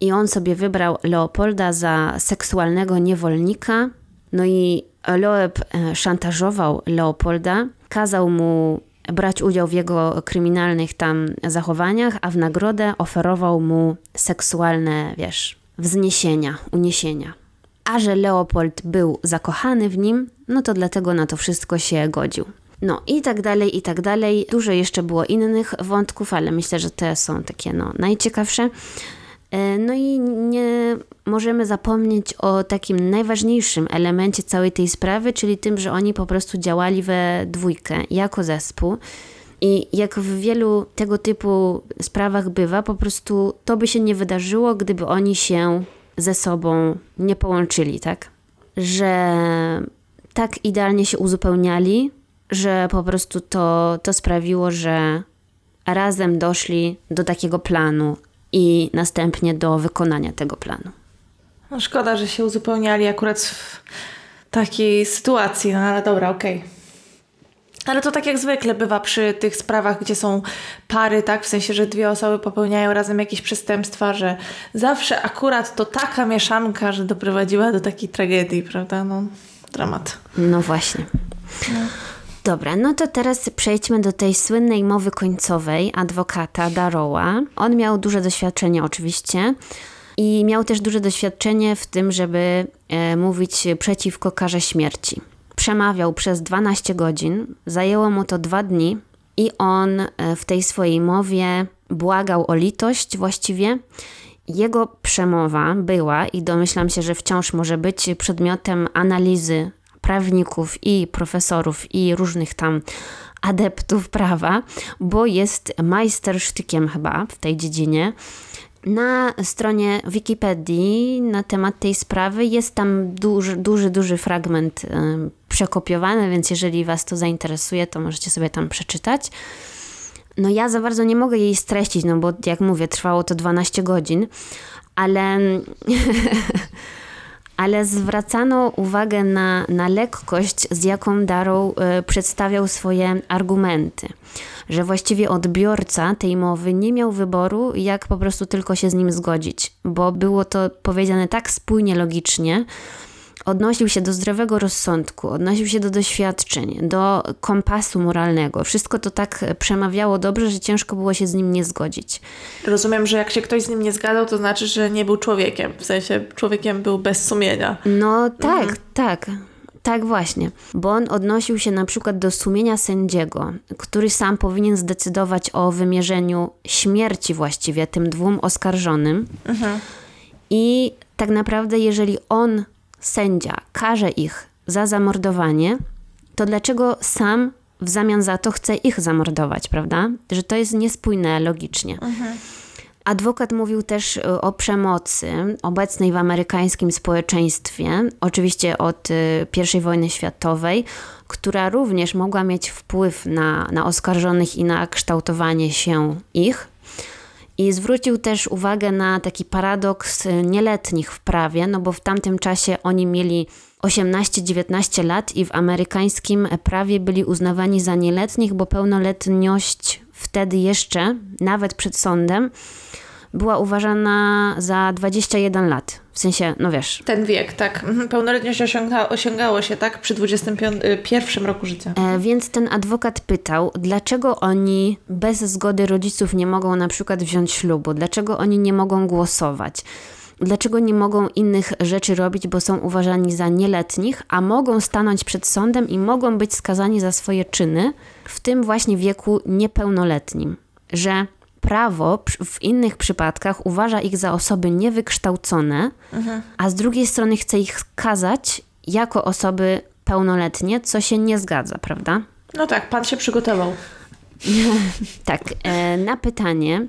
i on sobie wybrał Leopolda za seksualnego niewolnika. No i Loeb e, szantażował Leopolda, kazał mu brać udział w jego kryminalnych tam zachowaniach, a w nagrodę oferował mu seksualne, wiesz, wzniesienia, uniesienia. A że Leopold był zakochany w nim, no to dlatego na to wszystko się godził. No i tak dalej, i tak dalej. Dużo jeszcze było innych wątków, ale myślę, że te są takie no, najciekawsze. E, no i nie możemy zapomnieć o takim najważniejszym elemencie całej tej sprawy, czyli tym, że oni po prostu działali we dwójkę, jako zespół. I jak w wielu tego typu sprawach bywa, po prostu to by się nie wydarzyło, gdyby oni się ze sobą nie połączyli, tak? Że tak idealnie się uzupełniali, że po prostu to, to sprawiło, że razem doszli do takiego planu i następnie do wykonania tego planu. No szkoda, że się uzupełniali akurat w takiej sytuacji, no ale dobra, okej. Okay. Ale to tak jak zwykle bywa przy tych sprawach, gdzie są pary, tak? W sensie, że dwie osoby popełniają razem jakieś przestępstwa, że zawsze akurat to taka mieszanka, że doprowadziła do takiej tragedii, prawda? No, dramat. No właśnie. No. Dobra, no to teraz przejdźmy do tej słynnej mowy końcowej adwokata Daroła. On miał duże doświadczenie oczywiście i miał też duże doświadczenie w tym, żeby e, mówić przeciwko karze śmierci. Przemawiał przez 12 godzin, zajęło mu to dwa dni i on e, w tej swojej mowie błagał o litość właściwie. Jego przemowa była i domyślam się, że wciąż może być przedmiotem analizy prawników i profesorów i różnych tam adeptów prawa, bo jest majstersztykiem chyba w tej dziedzinie. Na stronie Wikipedii na temat tej sprawy jest tam duży, duży, duży fragment y, przekopiowany, więc jeżeli Was to zainteresuje, to możecie sobie tam przeczytać. No ja za bardzo nie mogę jej streścić, no bo jak mówię, trwało to 12 godzin, ale ale zwracano uwagę na, na lekkość, z jaką Darrow y, przedstawiał swoje argumenty. Że właściwie odbiorca tej mowy nie miał wyboru, jak po prostu tylko się z nim zgodzić, bo było to powiedziane tak spójnie, logicznie, odnosił się do zdrowego rozsądku, odnosił się do doświadczeń, do kompasu moralnego. Wszystko to tak przemawiało dobrze, że ciężko było się z nim nie zgodzić. Rozumiem, że jak się ktoś z nim nie zgadzał, to znaczy, że nie był człowiekiem. W sensie człowiekiem był bez sumienia. No tak, mhm. tak. Tak właśnie, bo on odnosił się na przykład do sumienia sędziego, który sam powinien zdecydować o wymierzeniu śmierci właściwie tym dwóm oskarżonym. Mhm. I tak naprawdę, jeżeli on sędzia karze ich za zamordowanie, to dlaczego sam w zamian za to chce ich zamordować, prawda? Że to jest niespójne logicznie. Mhm. Adwokat mówił też y, o przemocy obecnej w amerykańskim społeczeństwie, oczywiście od y, I wojny światowej, która również mogła mieć wpływ na, na oskarżonych i na kształtowanie się ich. I zwrócił też uwagę na taki paradoks nieletnich w prawie, no bo w tamtym czasie oni mieli 18-19 lat i w amerykańskim prawie byli uznawani za nieletnich, bo pełnoletność wtedy jeszcze, nawet przed sądem, była uważana za 21 lat. W sensie, no wiesz. Ten wiek, tak. Mhm, pełnoletność osiąga, osiągało się, tak? Przy 21 y, roku życia. E, więc ten adwokat pytał, dlaczego oni bez zgody rodziców nie mogą na przykład wziąć ślubu? Dlaczego oni nie mogą głosować? Dlaczego nie mogą innych rzeczy robić, bo są uważani za nieletnich, a mogą stanąć przed sądem i mogą być skazani za swoje czyny w tym właśnie wieku niepełnoletnim? Że prawo w innych przypadkach uważa ich za osoby niewykształcone, mhm. a z drugiej strony chce ich skazać jako osoby pełnoletnie, co się nie zgadza, prawda? No tak, pan się przygotował. tak, e, na pytanie,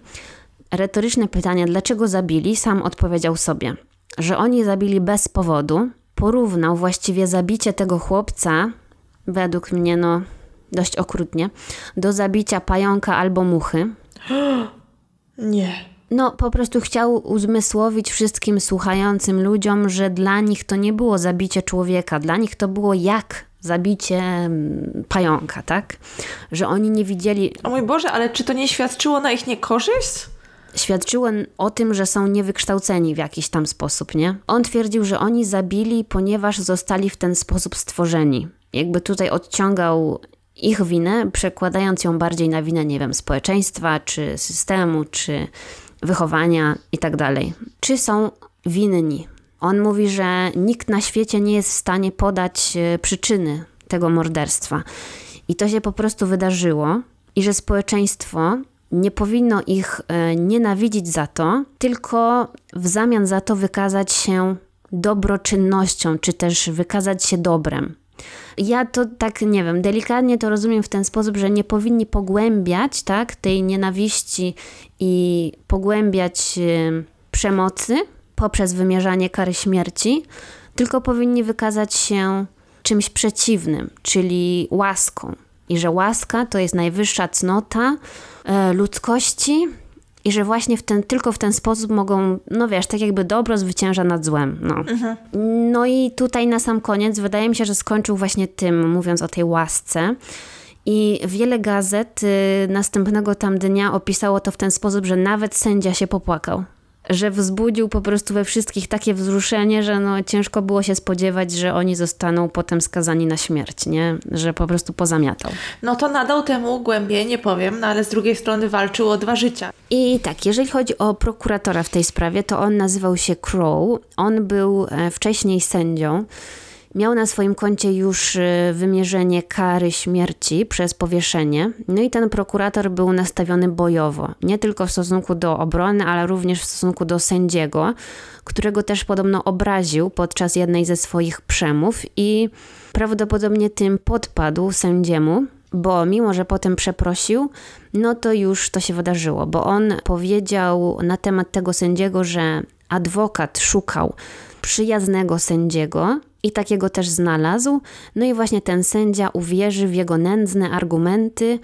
retoryczne pytanie, dlaczego zabili, sam odpowiedział sobie, że oni zabili bez powodu. Porównał właściwie zabicie tego chłopca, według mnie, no dość okrutnie, do zabicia pająka albo muchy. Nie. No, po prostu chciał uzmysłowić wszystkim słuchającym ludziom, że dla nich to nie było zabicie człowieka, dla nich to było jak zabicie mm, pająka, tak? Że oni nie widzieli. O mój Boże, ale czy to nie świadczyło na ich niekorzyść? Świadczyło o tym, że są niewykształceni w jakiś tam sposób, nie? On twierdził, że oni zabili, ponieważ zostali w ten sposób stworzeni. Jakby tutaj odciągał ich winę, przekładając ją bardziej na winę, nie wiem, społeczeństwa, czy systemu, czy wychowania itd. Tak czy są winni? On mówi, że nikt na świecie nie jest w stanie podać e, przyczyny tego morderstwa. I to się po prostu wydarzyło, i że społeczeństwo nie powinno ich e, nienawidzić za to, tylko w zamian za to wykazać się dobroczynnością, czy też wykazać się dobrem. Ja to tak, nie wiem, delikatnie to rozumiem w ten sposób, że nie powinni pogłębiać tak, tej nienawiści i pogłębiać y, przemocy poprzez wymierzanie kary śmierci, tylko powinni wykazać się czymś przeciwnym, czyli łaską. I że łaska to jest najwyższa cnota e, ludzkości, i że właśnie w ten, tylko w ten sposób mogą, no wiesz, tak jakby dobro zwycięża nad złem. No. Mhm. no i tutaj na sam koniec wydaje mi się, że skończył właśnie tym, mówiąc o tej łasce. I wiele gazet y, następnego tam dnia opisało to w ten sposób, że nawet sędzia się popłakał że wzbudził po prostu we wszystkich takie wzruszenie, że no ciężko było się spodziewać, że oni zostaną potem skazani na śmierć, nie? Że po prostu pozamiatał. No to nadał temu głębiej, nie powiem, no ale z drugiej strony walczył o dwa życia. I tak, jeżeli chodzi o prokuratora w tej sprawie, to on nazywał się Crow. On był e, wcześniej sędzią miał na swoim koncie już y, wymierzenie kary śmierci przez powieszenie. No i ten prokurator był nastawiony bojowo, nie tylko w stosunku do obrony, ale również w stosunku do sędziego, którego też podobno obraził podczas jednej ze swoich przemów i prawdopodobnie tym podpadł sędziemu, bo mimo, że potem przeprosił, no to już to się wydarzyło, bo on powiedział na temat tego sędziego, że adwokat szukał przyjaznego sędziego, i takiego też znalazł. No i właśnie ten sędzia uwierzy w jego nędzne argumenty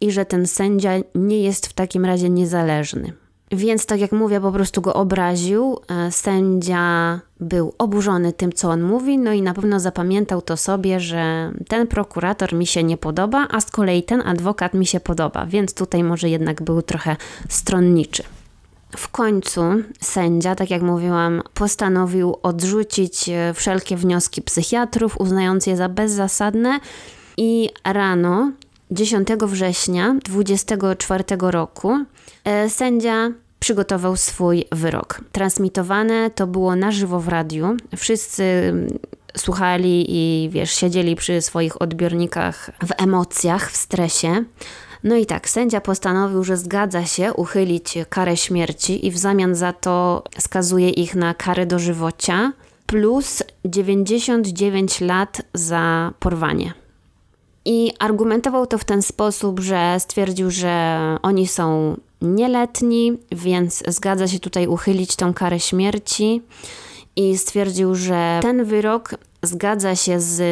i że ten sędzia nie jest w takim razie niezależny. Więc tak jak mówię, po prostu go obraził. E, sędzia był oburzony tym, co on mówi, no i na pewno zapamiętał to sobie, że ten prokurator mi się nie podoba, a z kolei ten adwokat mi się podoba, więc tutaj może jednak był trochę stronniczy. W końcu sędzia, tak jak mówiłam, postanowił odrzucić e, wszelkie wnioski psychiatrów, uznając je za bezzasadne i rano 10 września 24 roku e, sędzia przygotował swój wyrok. Transmitowane to było na żywo w radiu. Wszyscy mm, słuchali i wiesz, siedzieli przy swoich odbiornikach w emocjach, w stresie. No i tak, sędzia postanowił, że zgadza się uchylić karę śmierci i w zamian za to skazuje ich na karę dożywocia plus 99 lat za porwanie. I argumentował to w ten sposób, że stwierdził, że oni są nieletni, więc zgadza się tutaj uchylić tą karę śmierci i stwierdził, że ten wyrok zgadza się z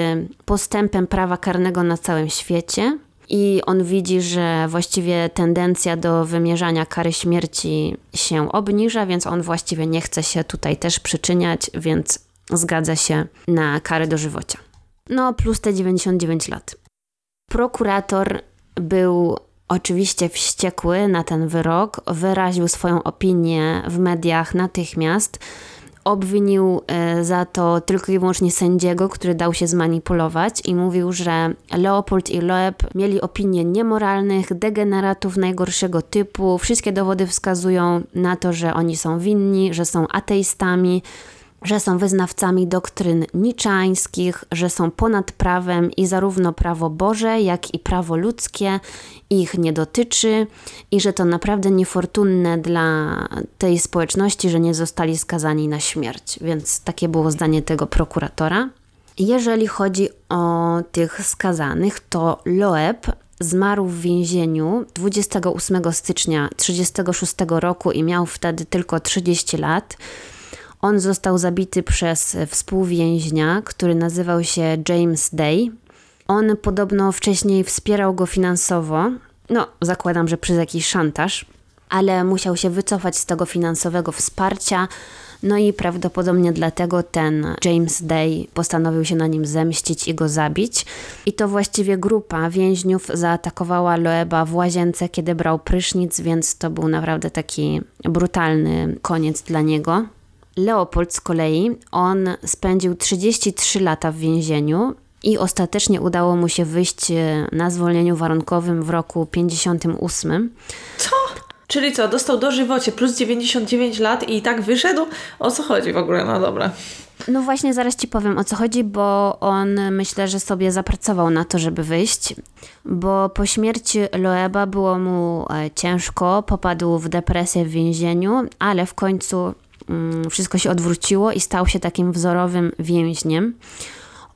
postępem prawa karnego na całym świecie. I on widzi, że właściwie tendencja do wymierzania kary śmierci się obniża, więc on właściwie nie chce się tutaj też przyczyniać, więc zgadza się na karę dożywocia. No, plus te 99 lat. Prokurator był oczywiście wściekły na ten wyrok, wyraził swoją opinię w mediach natychmiast. Obwinił e, za to tylko i wyłącznie sędziego, który dał się zmanipulować i mówił, że Leopold i Loeb mieli opinie niemoralnych, degeneratów najgorszego typu. Wszystkie dowody wskazują na to, że oni są winni, że są ateistami, że są wyznawcami doktryn niczańskich, że są ponad prawem i zarówno prawo Boże, jak i prawo ludzkie ich nie dotyczy i że to naprawdę niefortunne dla tej społeczności, że nie zostali skazani na śmierć. Więc takie było zdanie tego prokuratora. Jeżeli chodzi o tych skazanych, to Loeb zmarł w więzieniu 28 stycznia 1936 roku i miał wtedy tylko 30 lat. On został zabity przez współwięźnia, który nazywał się James Day. On podobno wcześniej wspierał go finansowo. No, zakładam, że przez jakiś szantaż, ale musiał się wycofać z tego finansowego wsparcia. No i prawdopodobnie dlatego ten James Day postanowił się na nim zemścić i go zabić. I to właściwie grupa więźniów zaatakowała Loeba w łazience, kiedy brał prysznic, więc to był naprawdę taki brutalny koniec dla niego. Leopold z kolei, on spędził 33 lata w więzieniu i ostatecznie udało mu się wyjść e, na zwolnieniu warunkowym w roku 58. Co? Czyli co, dostał dożywocie plus 99 lat i tak wyszedł? O co chodzi w ogóle? No dobra. No właśnie, zaraz ci powiem o co chodzi, bo on myślę, że sobie zapracował na to, żeby wyjść, bo po śmierci Loeba było mu e, ciężko, popadł w depresję w więzieniu, ale w końcu wszystko się odwróciło i stał się takim wzorowym więźniem.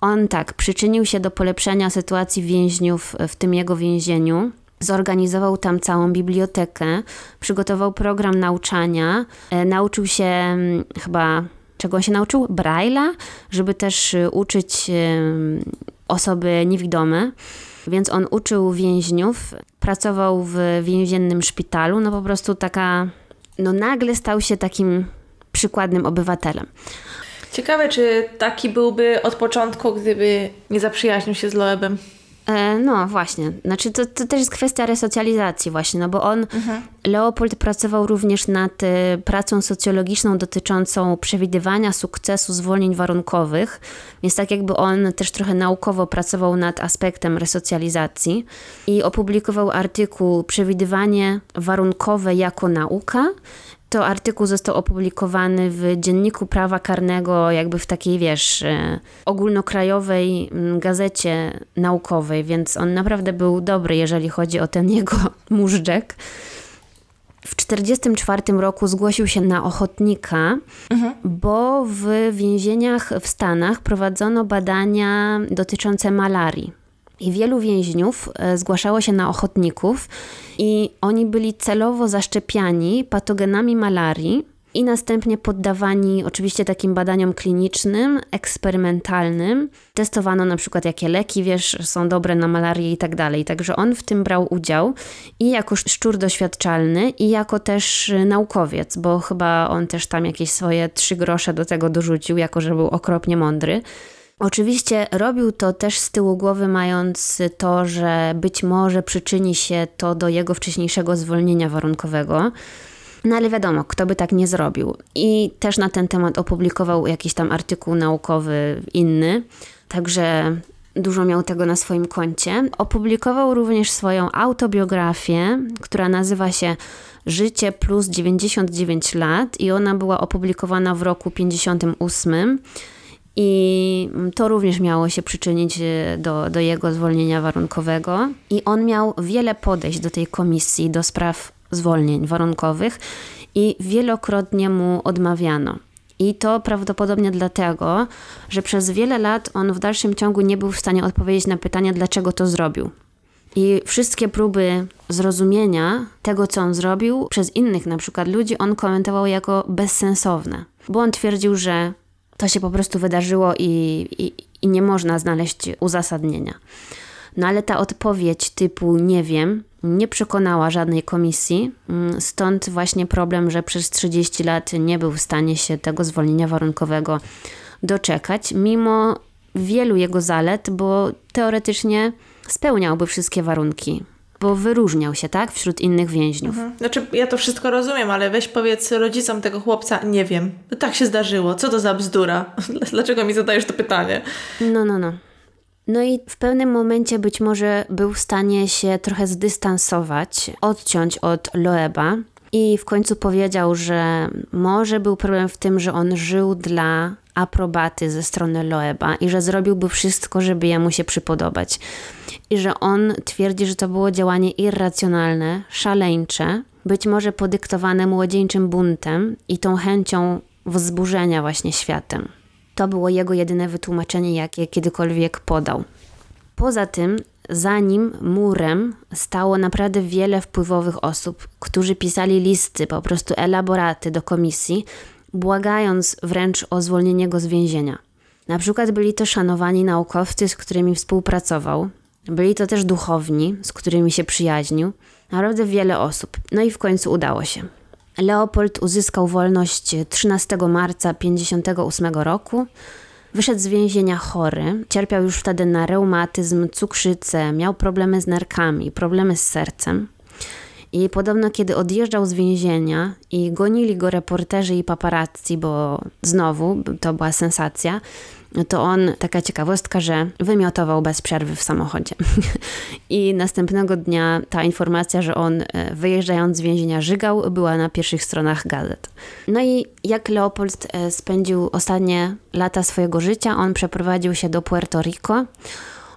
On tak przyczynił się do polepszenia sytuacji więźniów w tym jego więzieniu. Zorganizował tam całą bibliotekę, przygotował program nauczania, e, nauczył się mm, chyba czego on się nauczył? Braille'a, żeby też y, uczyć osoby niewidome. Więc on uczył więźniów, pracował w więziennym szpitalu, no po prostu taka, no nagle stał się takim przykładnym obywatelem. Ciekawe, czy taki byłby od początku, gdyby nie zaprzyjaźnił się z Loebem. E, no właśnie, znaczy to, to też jest kwestia resocjalizacji właśnie, no bo on, mhm. Leopold pracował również nad y, pracą socjologiczną dotyczącą przewidywania sukcesu zwolnień warunkowych, więc tak jakby on też trochę naukowo pracował nad aspektem resocjalizacji i opublikował artykuł Przewidywanie warunkowe jako nauka to artykuł został opublikowany w Dzienniku Prawa Karnego, jakby w takiej, wiesz, e, ogólnokrajowej mm, gazecie naukowej, więc on naprawdę był dobry, jeżeli chodzi o ten jego móżdżek. W 1944 roku zgłosił się na ochotnika, mhm. bo w więzieniach w Stanach prowadzono badania dotyczące malarii. I wielu więźniów e, zgłaszało się na ochotników, i oni byli celowo zaszczepiani patogenami malarii. i następnie poddawani oczywiście takim badaniom klinicznym, eksperymentalnym. Testowano na przykład jakie leki, wiesz, są dobre na malarię i tak dalej. Także on w tym brał udział i jako szczur doświadczalny i jako też naukowiec, bo chyba on też tam jakieś swoje trzy grosze do tego dorzucił, jako że był okropnie mądry. Oczywiście robił to też z tyłu głowy, mając to, że być może przyczyni się to do jego wcześniejszego zwolnienia warunkowego. No ale wiadomo, kto by tak nie zrobił. I też na ten temat opublikował jakiś tam artykuł naukowy inny, także dużo miał tego na swoim koncie. Opublikował również swoją autobiografię, która nazywa się Życie plus 99 lat i ona była opublikowana w roku 58. I to również miało się przyczynić e, do, do jego zwolnienia warunkowego. I on miał wiele podejść do tej komisji do spraw zwolnień warunkowych i wielokrotnie mu odmawiano. I to prawdopodobnie dlatego, że przez wiele lat on w dalszym ciągu nie był w stanie odpowiedzieć na pytanie, dlaczego to zrobił. I wszystkie próby zrozumienia tego, co on zrobił, przez innych na przykład ludzi, on komentował jako bezsensowne. Bo on twierdził, że to się po prostu wydarzyło i, i, i nie można znaleźć uzasadnienia. No ale ta odpowiedź typu nie wiem nie przekonała żadnej komisji, mm, stąd właśnie problem, że przez 30 lat nie był w stanie się tego zwolnienia warunkowego doczekać, mimo wielu jego zalet, bo teoretycznie spełniałby wszystkie warunki bo wyróżniał się, tak, wśród innych więźniów. Mhm. Znaczy, ja to wszystko rozumiem, ale weź powiedz rodzicom tego chłopca, nie wiem, tak się zdarzyło, co to za bzdura? Dlaczego mi zadajesz to pytanie? No, no, no. No i w pewnym momencie być może był w stanie się trochę zdystansować, odciąć od Loeba i w końcu powiedział, że może był problem w tym, że on żył dla aprobaty ze strony Loeba i że zrobiłby wszystko, żeby jemu się przypodobać. I że on twierdzi, że to było działanie irracjonalne, szaleńcze, być może podyktowane młodzieńczym buntem i tą chęcią wzburzenia właśnie światem. To było jego jedyne wytłumaczenie, jakie kiedykolwiek podał. Poza tym, za nim murem stało naprawdę wiele wpływowych osób, którzy pisali listy, po prostu elaboraty do komisji, błagając wręcz o zwolnienie go z więzienia. Na przykład byli to szanowani naukowcy, z którymi współpracował, byli to też duchowni, z którymi się przyjaźnił, naprawdę wiele osób. No i w końcu udało się. Leopold uzyskał wolność 13 marca 1958 roku. Wyszedł z więzienia chory, cierpiał już wtedy na reumatyzm, cukrzycę, miał problemy z nerkami, problemy z sercem. I podobno, kiedy odjeżdżał z więzienia i gonili go reporterzy i paparazzi, bo znowu to była sensacja, to on, taka ciekawostka, że wymiotował bez przerwy w samochodzie. I następnego dnia ta informacja, że on e, wyjeżdżając z więzienia żygał, była na pierwszych stronach gazet. No i jak Leopold e, spędził ostatnie lata swojego życia, on przeprowadził się do Puerto Rico,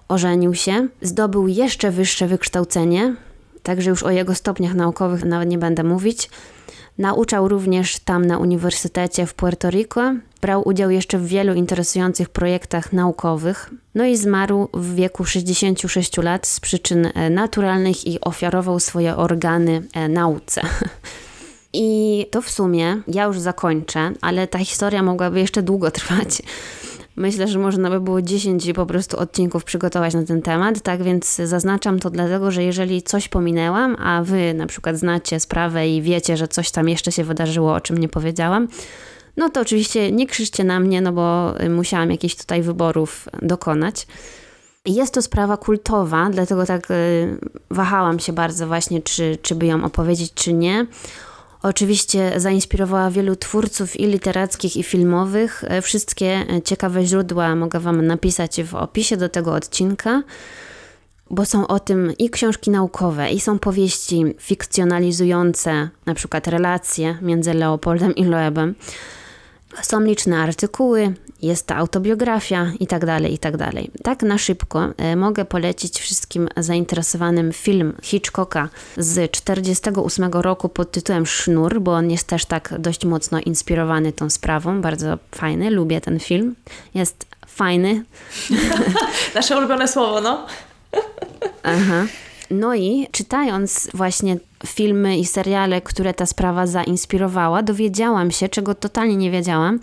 ożenił się, zdobył jeszcze wyższe wykształcenie, także już o jego stopniach naukowych nawet nie będę mówić. Nauczał również tam na Uniwersytecie w Puerto Rico, brał udział jeszcze w wielu interesujących projektach naukowych, no i zmarł w wieku 66 lat z przyczyn e, naturalnych i ofiarował swoje organy e, nauce. I to w sumie, ja już zakończę, ale ta historia mogłaby jeszcze długo trwać. Myślę, że można by było 10 po prostu odcinków przygotować na ten temat, tak więc zaznaczam to dlatego, że jeżeli coś pominęłam, a wy na przykład znacie sprawę i wiecie, że coś tam jeszcze się wydarzyło, o czym nie powiedziałam, no to oczywiście nie krzyczcie na mnie, no bo musiałam jakichś tutaj wyborów dokonać. Jest to sprawa kultowa, dlatego tak y, wahałam się bardzo właśnie, czy, czy by ją opowiedzieć, czy nie. Oczywiście zainspirowała wielu twórców i literackich, i filmowych. Wszystkie ciekawe źródła mogę Wam napisać w opisie do tego odcinka, bo są o tym i książki naukowe, i są powieści fikcjonalizujące na przykład relacje między Leopoldem i Loebem. Są liczne artykuły, jest ta autobiografia i tak dalej, i tak dalej. Tak na szybko e, mogę polecić wszystkim zainteresowanym film Hitchcocka z 48 roku pod tytułem Sznur, bo on jest też tak dość mocno inspirowany tą sprawą, bardzo fajny, lubię ten film. Jest fajny. Nasze ulubione słowo, no. Aha. No i czytając właśnie filmy i seriale, które ta sprawa zainspirowała, dowiedziałam się, czego totalnie nie wiedziałam,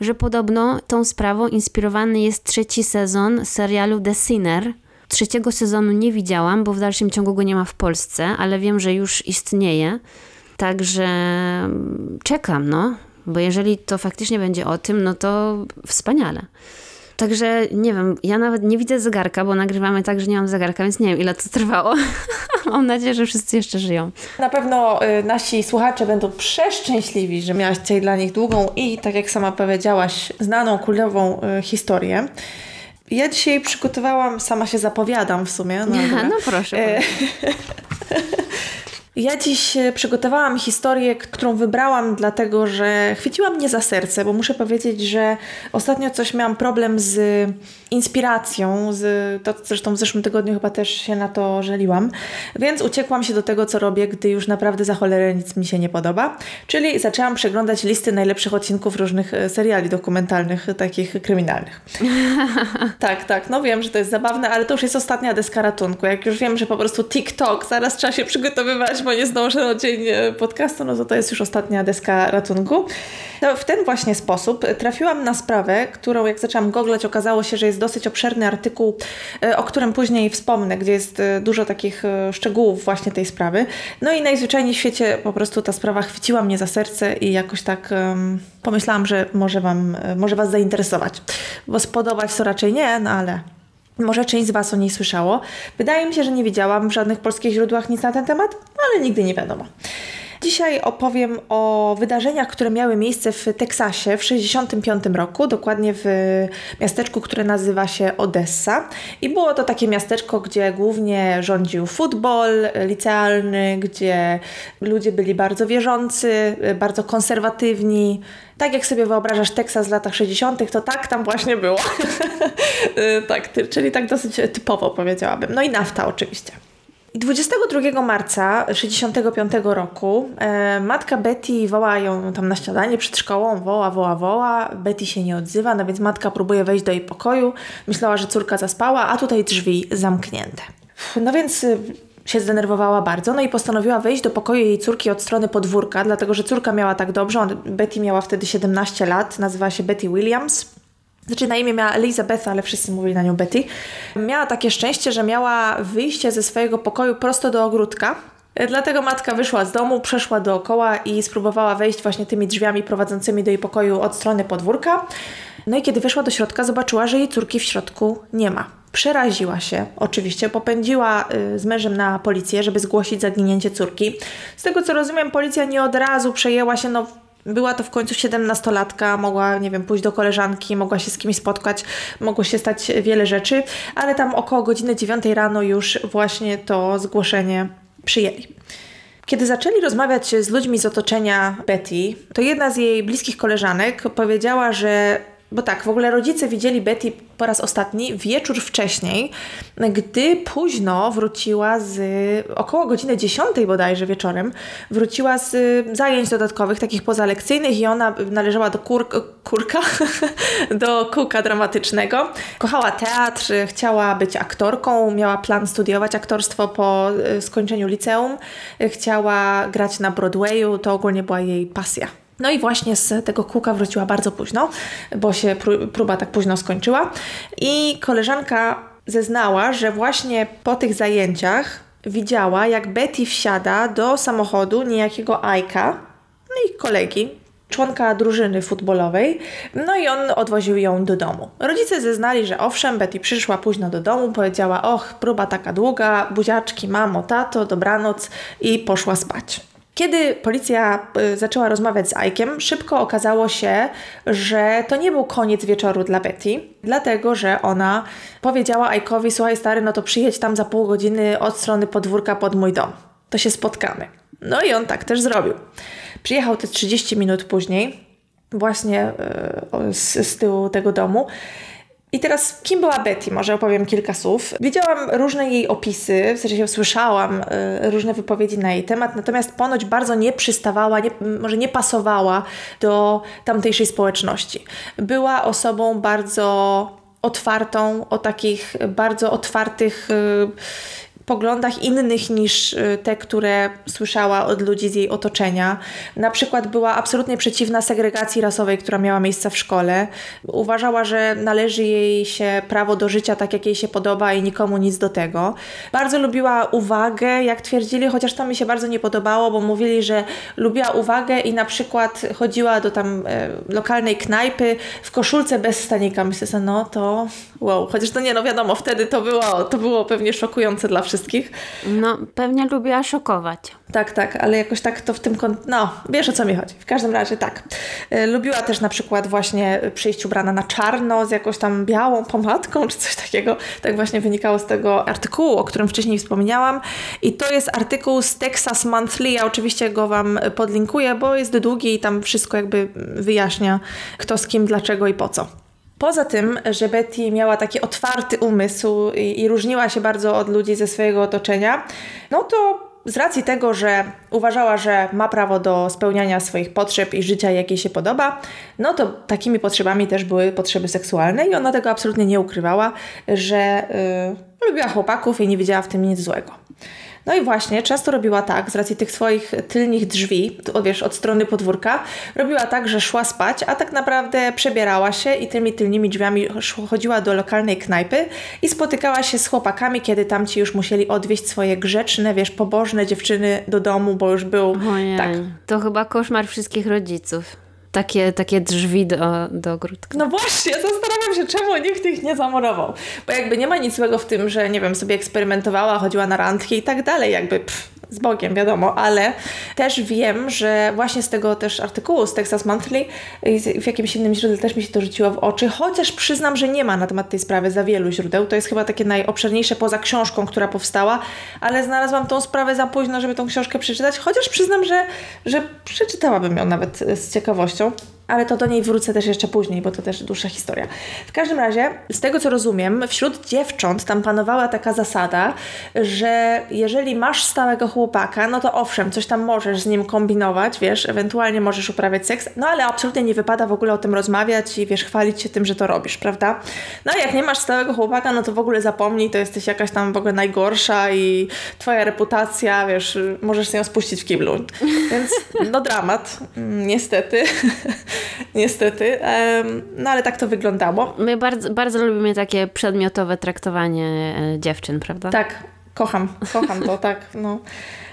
że podobno tą sprawą inspirowany jest trzeci sezon serialu The Sinner. Trzeciego sezonu nie widziałam, bo w dalszym ciągu go nie ma w Polsce, ale wiem, że już istnieje. Także czekam, no, bo jeżeli to faktycznie będzie o tym, no to wspaniale. Także nie wiem, ja nawet nie widzę zegarka, bo nagrywamy tak, że nie mam zegarka, więc nie wiem ile to trwało. mam nadzieję, że wszyscy jeszcze żyją. Na pewno y, nasi słuchacze będą przeszczęśliwi, że miałaś dzisiaj dla nich długą i, tak jak sama powiedziałaś, znaną kulową y, historię. Ja dzisiaj przygotowałam, sama się zapowiadam w sumie. No, no proszę. Ja dziś e, przygotowałam historię, którą wybrałam, dlatego że chwyciła mnie za serce, bo muszę powiedzieć, że ostatnio coś miałam problem z inspiracją, z, to zresztą w zeszłym tygodniu chyba też się na to żeliłam, więc uciekłam się do tego, co robię, gdy już naprawdę za cholerę nic mi się nie podoba, czyli zaczęłam przeglądać listy najlepszych odcinków różnych e, seriali dokumentalnych, takich kryminalnych. tak, tak, no wiem, że to jest zabawne, ale to już jest ostatnia deska ratunku. Jak już wiem, że po prostu TikTok, zaraz trzeba się przygotowywać, bo nie zdążę na dzień e, podcastu, no to to jest już ostatnia deska ratunku. No, w ten właśnie sposób trafiłam na sprawę, którą jak zaczęłam googlać, okazało się, że jest dosyć obszerny artykuł, e, o którym później wspomnę, gdzie jest e, dużo takich szczegółów właśnie tej sprawy. No i najzwyczajniej w świecie po prostu ta sprawa chwyciła mnie za serce i jakoś tak um, pomyślałam, że może, wam, może Was zainteresować. Bo spodobać to raczej nie, no ale może część z Was o niej słyszało. Wydaje mi się, że nie widziałam w żadnych polskich źródłach nic na ten temat, ale nigdy nie wiadomo. Dzisiaj opowiem o wydarzeniach, które miały miejsce w Teksasie w 1965 roku, dokładnie w miasteczku, które nazywa się Odessa. I było to takie miasteczko, gdzie głównie rządził futbol licealny, gdzie ludzie byli bardzo wierzący, bardzo konserwatywni. Tak jak sobie wyobrażasz Teksas w latach 60., to tak tam właśnie było. tak, czyli tak dosyć typowo powiedziałabym. No i nafta oczywiście. 22 marca 1965 roku e, matka Betty woła ją tam na śniadanie przed szkołą, woła, woła, woła. Betty się nie odzywa, no więc matka próbuje wejść do jej pokoju. Myślała, że córka zaspała, a tutaj drzwi zamknięte. No więc y, się zdenerwowała bardzo, no i postanowiła wejść do pokoju jej córki od strony podwórka, dlatego że córka miała tak dobrze. Betty miała wtedy 17 lat, nazywa się Betty Williams. Znaczy na imię miała Elizabeth, ale wszyscy mówili na nią Betty. Miała takie szczęście, że miała wyjście ze swojego pokoju prosto do ogródka. Dlatego matka wyszła z domu, przeszła dookoła i spróbowała wejść właśnie tymi drzwiami prowadzącymi do jej pokoju od strony podwórka. No i kiedy weszła do środka, zobaczyła, że jej córki w środku nie ma. Przeraziła się, oczywiście, popędziła y, z mężem na policję, żeby zgłosić zaginięcie córki. Z tego co rozumiem, policja nie od razu przejęła się, no była to w końcu siedemnastolatka, mogła, nie wiem, pójść do koleżanki, mogła się z kimś spotkać, mogło się stać wiele rzeczy, ale tam około godziny dziewiątej rano już właśnie to zgłoszenie przyjęli. Kiedy zaczęli rozmawiać z ludźmi z otoczenia Betty, to jedna z jej bliskich koleżanek powiedziała, że bo tak, w ogóle rodzice widzieli Betty po raz ostatni wieczór wcześniej, gdy późno wróciła z około godziny 10 bodajże wieczorem, wróciła z zajęć dodatkowych, takich pozalekcyjnych i ona należała do kur, kurka, do kółka dramatycznego. Kochała teatr, chciała być aktorką, miała plan studiować aktorstwo po e, skończeniu liceum, chciała grać na Broadwayu, to ogólnie była jej pasja. No i właśnie z tego kółka wróciła bardzo późno, bo się próba tak późno skończyła. I koleżanka zeznała, że właśnie po tych zajęciach widziała, jak Betty wsiada do samochodu niejakiego Ajka, no i kolegi, członka drużyny futbolowej, no i on odwoził ją do domu. Rodzice zeznali, że owszem, Betty przyszła późno do domu, powiedziała: Och, próba taka długa, buziaczki, mamo, tato, dobranoc i poszła spać. Kiedy policja y, zaczęła rozmawiać z Ike'em, szybko okazało się, że to nie był koniec wieczoru dla Betty, dlatego że ona powiedziała Ike'owi: Słuchaj, stary, no to przyjedź tam za pół godziny od strony podwórka pod mój dom. To się spotkamy. No i on tak też zrobił. Przyjechał te 30 minut później, właśnie yy, z, z tyłu tego domu. I teraz, kim była Betty? Może opowiem kilka słów. Widziałam różne jej opisy, w sensie słyszałam y, różne wypowiedzi na jej temat, natomiast ponoć bardzo nie przystawała, nie, może nie pasowała do tamtejszej społeczności. Była osobą bardzo otwartą, o takich bardzo otwartych. Poglądach innych niż y, te, które słyszała od ludzi z jej otoczenia. Na przykład była absolutnie przeciwna segregacji rasowej, która miała miejsce w szkole. Uważała, że należy jej się prawo do życia tak, jak jej się podoba i nikomu nic do tego. Bardzo lubiła uwagę, jak twierdzili, chociaż to mi się bardzo nie podobało, bo mówili, że lubiła uwagę i na przykład chodziła do tam e, lokalnej knajpy w koszulce bez stanika. Myślę sobie, no to wow, chociaż to nie, no wiadomo, wtedy to było, to było pewnie szokujące dla wszystkich. No, pewnie lubiła szokować. Tak, tak, ale jakoś tak to w tym kont... No, wiesz o co mi chodzi. W każdym razie tak. E, lubiła też na przykład właśnie przyjść ubrana na czarno z jakąś tam białą pomadką czy coś takiego. Tak właśnie wynikało z tego artykułu, o którym wcześniej wspomniałam. I to jest artykuł z Texas Monthly. Ja oczywiście go Wam podlinkuję, bo jest długi i tam wszystko jakby wyjaśnia kto z kim, dlaczego i po co. Poza tym, że Betty miała taki otwarty umysł i, i różniła się bardzo od ludzi ze swojego otoczenia, no to z racji tego, że uważała, że ma prawo do spełniania swoich potrzeb i życia, jakie się podoba, no to takimi potrzebami też były potrzeby seksualne i ona tego absolutnie nie ukrywała, że yy, lubiła chłopaków i nie widziała w tym nic złego. No i właśnie, często robiła tak, z racji tych swoich tylnych drzwi, to, wiesz, od strony podwórka, robiła tak, że szła spać, a tak naprawdę przebierała się i tymi tylnymi drzwiami chodziła do lokalnej knajpy i spotykała się z chłopakami, kiedy tamci już musieli odwieźć swoje grzeczne, wiesz, pobożne dziewczyny do domu, bo już był... Ojej, tak. To chyba koszmar wszystkich rodziców takie, takie drzwi do, do ogródka. No właśnie, zastanawiam się, czemu nikt ich nie zamurował. Bo jakby nie ma nic złego w tym, że nie wiem, sobie eksperymentowała, chodziła na randki i tak dalej, jakby pff, z Bogiem, wiadomo, ale też wiem, że właśnie z tego też artykułu z Texas Monthly w jakimś innym źródle też mi się to rzuciło w oczy, chociaż przyznam, że nie ma na temat tej sprawy za wielu źródeł. To jest chyba takie najobszerniejsze poza książką, która powstała, ale znalazłam tą sprawę za późno, żeby tą książkę przeczytać, chociaż przyznam, że, że przeczytałabym ją nawet z ciekawością ale to do niej wrócę też jeszcze później, bo to też dłuższa historia. W każdym razie, z tego co rozumiem, wśród dziewcząt tam panowała taka zasada, że jeżeli masz stałego chłopaka, no to owszem, coś tam możesz z nim kombinować, wiesz, ewentualnie możesz uprawiać seks, no ale absolutnie nie wypada w ogóle o tym rozmawiać i wiesz, chwalić się tym, że to robisz, prawda? No jak nie masz stałego chłopaka, no to w ogóle zapomnij, to jesteś jakaś tam w ogóle najgorsza i twoja reputacja, wiesz, możesz się ją spuścić w kiblu. Więc no dramat, niestety. niestety. No ale tak to wyglądało. My bardzo, bardzo lubimy takie przedmiotowe traktowanie e, dziewczyn, prawda? Tak, kocham, kocham to, tak. No.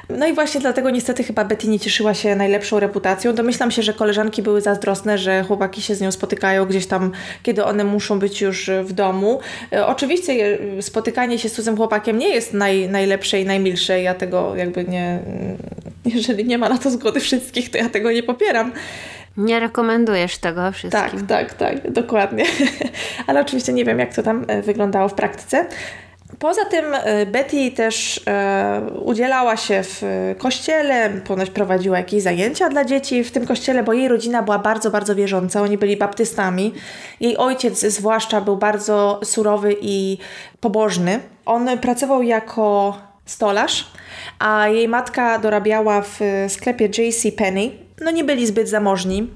No i właśnie dlatego niestety chyba Betty nie cieszyła się najlepszą reputacją. Domyślam się, że koleżanki były zazdrosne, że chłopaki się z nią spotykają gdzieś tam, kiedy one muszą być już w domu. E, oczywiście spotykanie się z cudzym chłopakiem nie jest naj, najlepsze i najmilsze. Ja tego jakby nie... Jeżeli nie ma na to zgody wszystkich, to ja tego nie popieram. Nie rekomendujesz tego wszystkim. Tak, tak, tak, dokładnie. Ale oczywiście nie wiem, jak to tam e, wyglądało w praktyce. Poza tym e, Betty też e, udzielała się w kościele, ponoć prowadziła jakieś zajęcia dla dzieci w tym kościele, bo jej rodzina była bardzo, bardzo wierząca. Oni byli baptystami. Jej ojciec zwłaszcza był bardzo surowy i pobożny. On pracował jako stolarz, a jej matka dorabiała w sklepie J.C. Penney no nie byli zbyt zamożni.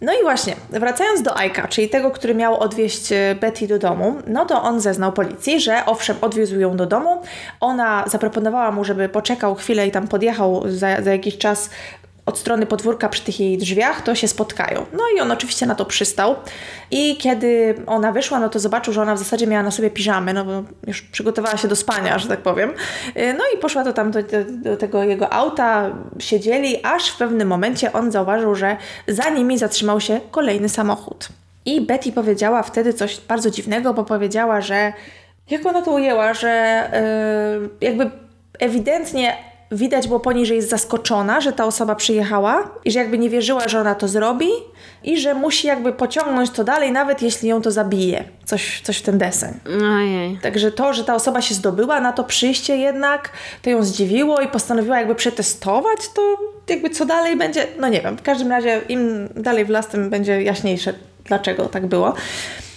No i właśnie, wracając do Aika, czyli tego, który miał odwieźć e, Betty do domu, no to on zeznał policji, że owszem, odwiózł ją do domu. Ona zaproponowała mu, żeby poczekał chwilę i tam podjechał za, za jakiś czas od strony podwórka przy tych jej drzwiach, to się spotkają. No i on oczywiście na to przystał. I kiedy ona wyszła, no to zobaczył, że ona w zasadzie miała na sobie piżamy, no bo już przygotowała się do spania, że tak powiem. Y, no i poszła to tam do, do, tego jego auta, siedzieli, aż w pewnym momencie on zauważył, że za nimi zatrzymał się kolejny samochód. I Betty powiedziała wtedy coś bardzo dziwnego, bo powiedziała, że jak ona to ujęła, że yy, jakby ewidentnie widać było po niej, że jest zaskoczona, że ta osoba przyjechała i że jakby nie wierzyła, że ona to zrobi i że musi jakby pociągnąć to dalej, nawet jeśli ją to zabije. Coś, coś w ten deseń. Ojej. Także to, że ta osoba się zdobyła na to przyjście jednak, to ją zdziwiło i postanowiła jakby przetestować, to jakby co dalej będzie, no nie wiem. W każdym razie im dalej w las, tym będzie jaśniejsze, dlaczego tak było.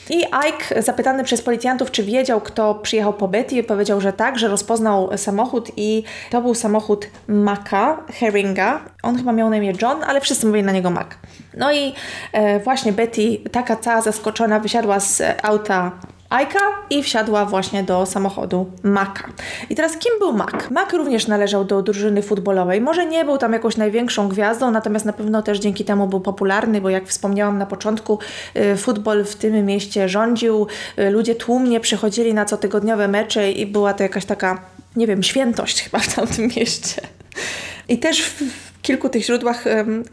I Ike, zapytany przez policjantów, czy wiedział, kto przyjechał po Betty, powiedział, że tak, że rozpoznał samochód i to był samochód Maca, Herringa. On chyba miał na imię John, ale wszyscy mówili na niego Mac. No i e, właśnie Betty, taka cała zaskoczona, wysiadła z auta Ajka i wsiadła właśnie do samochodu Maka. I teraz kim był Mak? Mak również należał do drużyny futbolowej. Może nie był tam jakąś największą gwiazdą, natomiast na pewno też dzięki temu był popularny, bo jak wspomniałam na początku, y, futbol w tym mieście rządził. Y, ludzie tłumnie przychodzili na cotygodniowe mecze i była to jakaś taka, nie wiem, świętość chyba w tamtym mieście. I też kilku tych źródłach,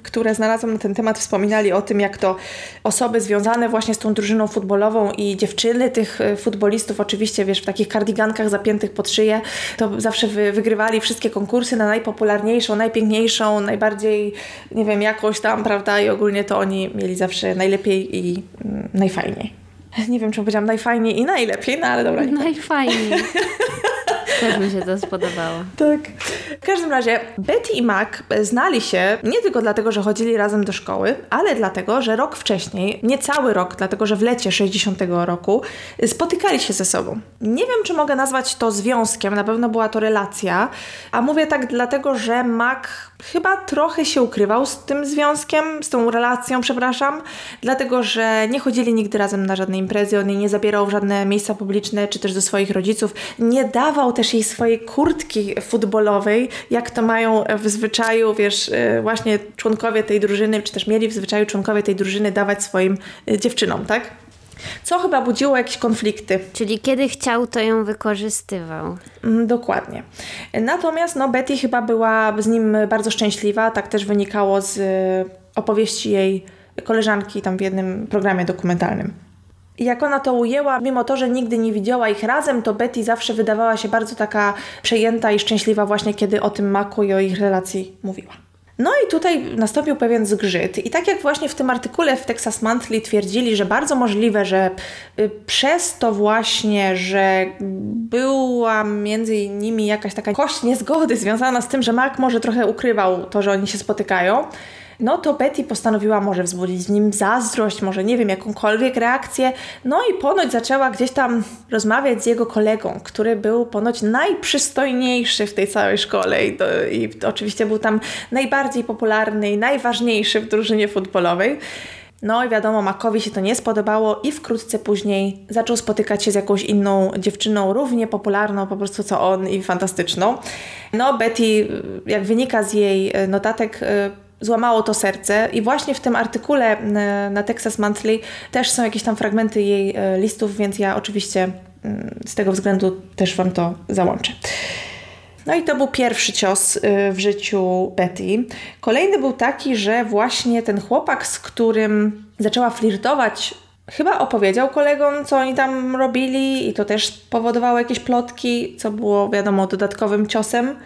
które znalazłam na ten temat, wspominali o tym, jak to osoby związane właśnie z tą drużyną futbolową i dziewczyny tych e, futbolistów, oczywiście, wiesz, w takich kardigankach zapiętych pod szyję, to zawsze wy, wygrywali wszystkie konkursy na najpopularniejszą, najpiękniejszą, najbardziej, nie wiem, jakoś tam, prawda, i ogólnie to oni mieli zawsze najlepiej i mm, najfajniej. Nie wiem, czy powiedziałam najfajniej i najlepiej, no ale dobra. Najfajniej. Też mi się to spodobało. Tak. W każdym razie Betty i Mac znali się nie tylko dlatego, że chodzili razem do szkoły, ale dlatego, że rok wcześniej, nie cały rok, dlatego że w lecie 60 roku spotykali się ze sobą. Nie wiem, czy mogę nazwać to związkiem, na pewno była to relacja, a mówię tak dlatego, że Mac chyba trochę się ukrywał z tym związkiem, z tą relacją, przepraszam, dlatego że nie chodzili nigdy razem na żadne imprezy, on jej nie zabierał w żadne miejsca publiczne, czy też do swoich rodziców, nie dawał też jej swojej kurtki futbolowej, jak to mają w zwyczaju, wiesz, e, właśnie członkowie tej drużyny, czy też mieli w zwyczaju członkowie tej drużyny dawać swoim e, dziewczynom, tak? Co chyba budziło jakieś konflikty. Czyli kiedy chciał, to ją wykorzystywał. Mm, dokładnie. Natomiast no, Betty chyba była z nim bardzo szczęśliwa, tak też wynikało z e, opowieści jej koleżanki tam w jednym programie dokumentalnym. Jak ona to ujęła, mimo to, że nigdy nie widziała ich razem, to Betty zawsze wydawała się bardzo taka przejęta i szczęśliwa właśnie, kiedy o tym Maku i o ich relacji mówiła. No i tutaj nastąpił pewien zgrzyt. I tak jak właśnie w tym artykule w Texas Monthly twierdzili, że bardzo możliwe, że y, przez to właśnie, że była między nimi jakaś taka kość niezgody związana z tym, że Mark może trochę ukrywał to, że oni się spotykają, no to Betty postanowiła może wzbudzić w nim zazdrość, może nie wiem, jakąkolwiek reakcję. No i ponoć zaczęła gdzieś tam rozmawiać z jego kolegą, który był ponoć najprzystojniejszy w tej całej szkole i, i oczywiście był tam najbardziej popularny i najważniejszy w drużynie futbolowej. No i wiadomo, Makowi się to nie spodobało i wkrótce później zaczął spotykać się z jakąś inną dziewczyną, równie popularną po prostu co on i fantastyczną. No Betty, jak wynika z jej notatek, złamało to serce i właśnie w tym artykule e, na Texas Monthly też są jakieś tam fragmenty jej e, listów, więc ja oczywiście mm, z tego względu też Wam to załączę. No i to był pierwszy cios e, w życiu Betty. Kolejny był taki, że właśnie ten chłopak, z którym zaczęła flirtować, chyba opowiedział kolegom, co oni tam robili, i to też powodowało jakieś plotki, co było, wiadomo, dodatkowym ciosem.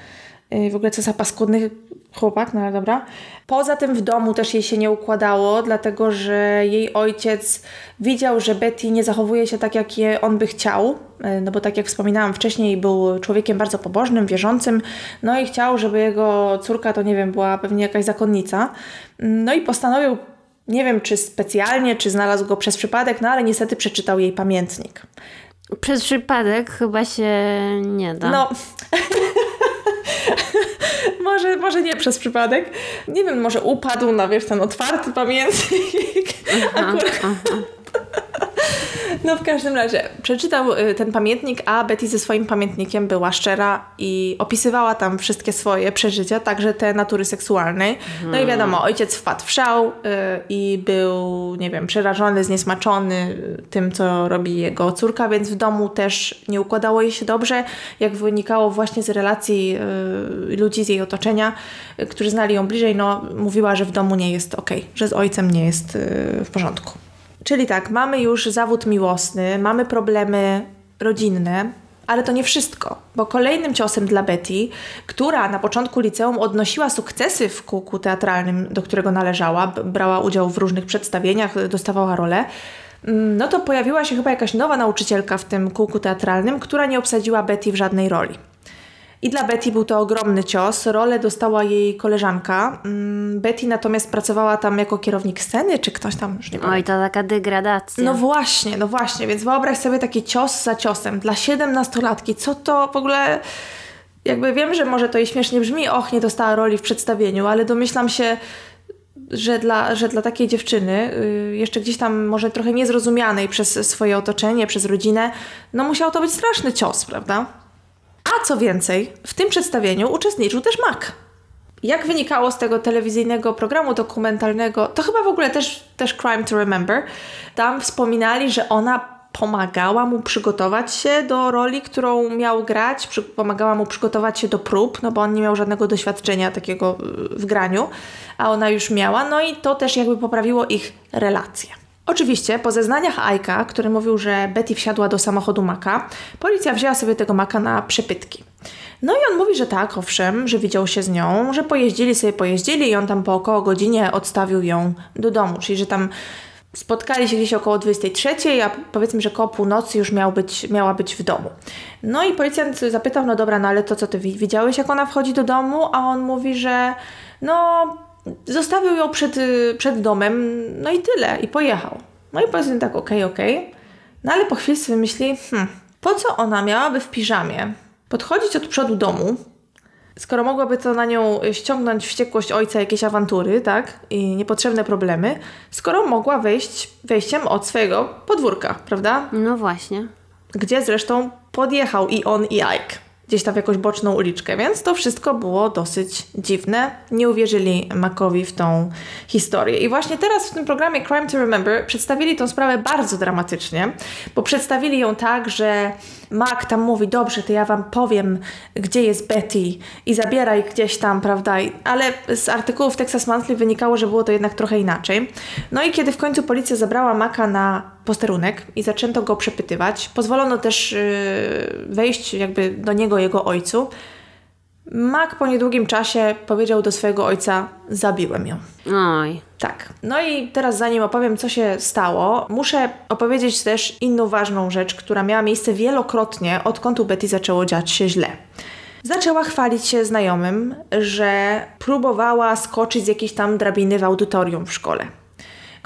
W ogóle co za paskudny chłopak, no ale dobra. Poza tym w domu też jej się nie układało, dlatego że jej ojciec widział, że Betty nie zachowuje się tak, jak je on by chciał, e, no bo tak jak wspominałam wcześniej, był człowiekiem bardzo pobożnym, wierzącym, no i chciał, żeby jego córka to nie wiem, była pewnie jakaś zakonnica. No i postanowił nie wiem, czy specjalnie, czy znalazł go przez przypadek, no ale niestety przeczytał jej pamiętnik. Przez przypadek chyba się nie da. No. może, może nie przez przypadek. Nie wiem, może upadł na wiesz, ten otwarty pamiętnik. Aha, Akurat. Aha. No w każdym razie przeczytał y, ten pamiętnik, a Betty ze swoim pamiętnikiem była szczera i opisywała tam wszystkie swoje przeżycia, także te natury seksualnej. No i hmm. wiadomo, ojciec wpadł w szał y, i był, nie wiem, przerażony, zniesmaczony tym, co robi jego córka, więc w domu też nie układało jej się dobrze, jak wynikało właśnie z relacji y, ludzi z jej otoczenia, którzy znali ją bliżej, no mówiła, że w domu nie jest ok, że z ojcem nie jest w porządku. Czyli tak, mamy już zawód miłosny, mamy problemy rodzinne, ale to nie wszystko, bo kolejnym ciosem dla Betty, która na początku liceum odnosiła sukcesy w kółku teatralnym, do którego należała, brała udział w różnych przedstawieniach, dostawała role, mm, no to pojawiła się chyba jakaś nowa nauczycielka w tym kółku teatralnym, która nie obsadziła Betty w żadnej roli. I dla Betty był to ogromny cios. Rolę dostała jej koleżanka. Mm, Betty natomiast pracowała tam jako kierownik sceny, czy ktoś tam już nie Oj, to taka degradacja. No właśnie, no właśnie, więc wyobraź sobie taki cios za ciosem dla siedemnastolatki. Co to w ogóle... Jakby wiem, że może to jej śmiesznie brzmi, och, nie dostała roli w przedstawieniu, ale domyślam się, że dla, że dla takiej dziewczyny, y, jeszcze gdzieś tam może trochę niezrozumianej przez swoje otoczenie, przez rodzinę, no musiał to być straszny cios, prawda? A co więcej, w tym przedstawieniu uczestniczył też Mac. Jak wynikało z tego telewizyjnego programu dokumentalnego, to chyba w ogóle też, też Crime to Remember, tam wspominali, że ona pomagała mu przygotować się do roli, którą miał grać, przy, pomagała mu przygotować się do prób, no bo on nie miał żadnego doświadczenia takiego w graniu, a ona już miała, no i to też jakby poprawiło ich relacje. Oczywiście, po zeznaniach Aika, który mówił, że Betty wsiadła do samochodu Maka, policja wzięła sobie tego Maka na przepytki. No i on mówi, że tak, owszem, że widział się z nią, że pojeździli sobie, pojeździli i on tam po około godzinie odstawił ją do domu, czyli że tam spotkali się gdzieś około 23, a powiedzmy, że koło północy już miał być, miała być w domu. No i policjant zapytał, no dobra, no ale to co ty widziałeś, jak ona wchodzi do domu? A on mówi, że no zostawił ją przed, przed domem, no i tyle, i pojechał. No i powiedzmy tak, okej, okay, okej. Okay. No ale po chwili sobie myśli, hmm, po co ona miałaby w piżamie podchodzić od przodu domu, skoro mogłaby to na nią ściągnąć wściekłość ojca, jakieś awantury, tak? I niepotrzebne problemy, skoro mogła wejść wejściem od swojego podwórka, prawda? No właśnie. Gdzie zresztą podjechał i on, i Ike gdzieś tam w jakąś boczną uliczkę, więc to wszystko było dosyć dziwne. Nie uwierzyli Macowi w tą historię. I właśnie teraz w tym programie Crime to Remember przedstawili tą sprawę bardzo dramatycznie, bo przedstawili ją tak, że Mac tam mówi, dobrze, to ja wam powiem, gdzie jest Betty i zabieraj gdzieś tam, prawda? Ale z artykułów Texas Monthly wynikało, że było to jednak trochę inaczej. No i kiedy w końcu policja zabrała Maca na posterunek i zaczęto go przepytywać. Pozwolono też yy, wejść jakby do niego jego ojcu. Mac po niedługim czasie powiedział do swojego ojca: Zabiłem ją. Oj. Tak. No i teraz, zanim opowiem, co się stało, muszę opowiedzieć też inną ważną rzecz, która miała miejsce wielokrotnie, odkąd u Betty zaczęło dziać się źle. Zaczęła chwalić się znajomym, że próbowała skoczyć z jakiejś tam drabiny w audytorium w szkole.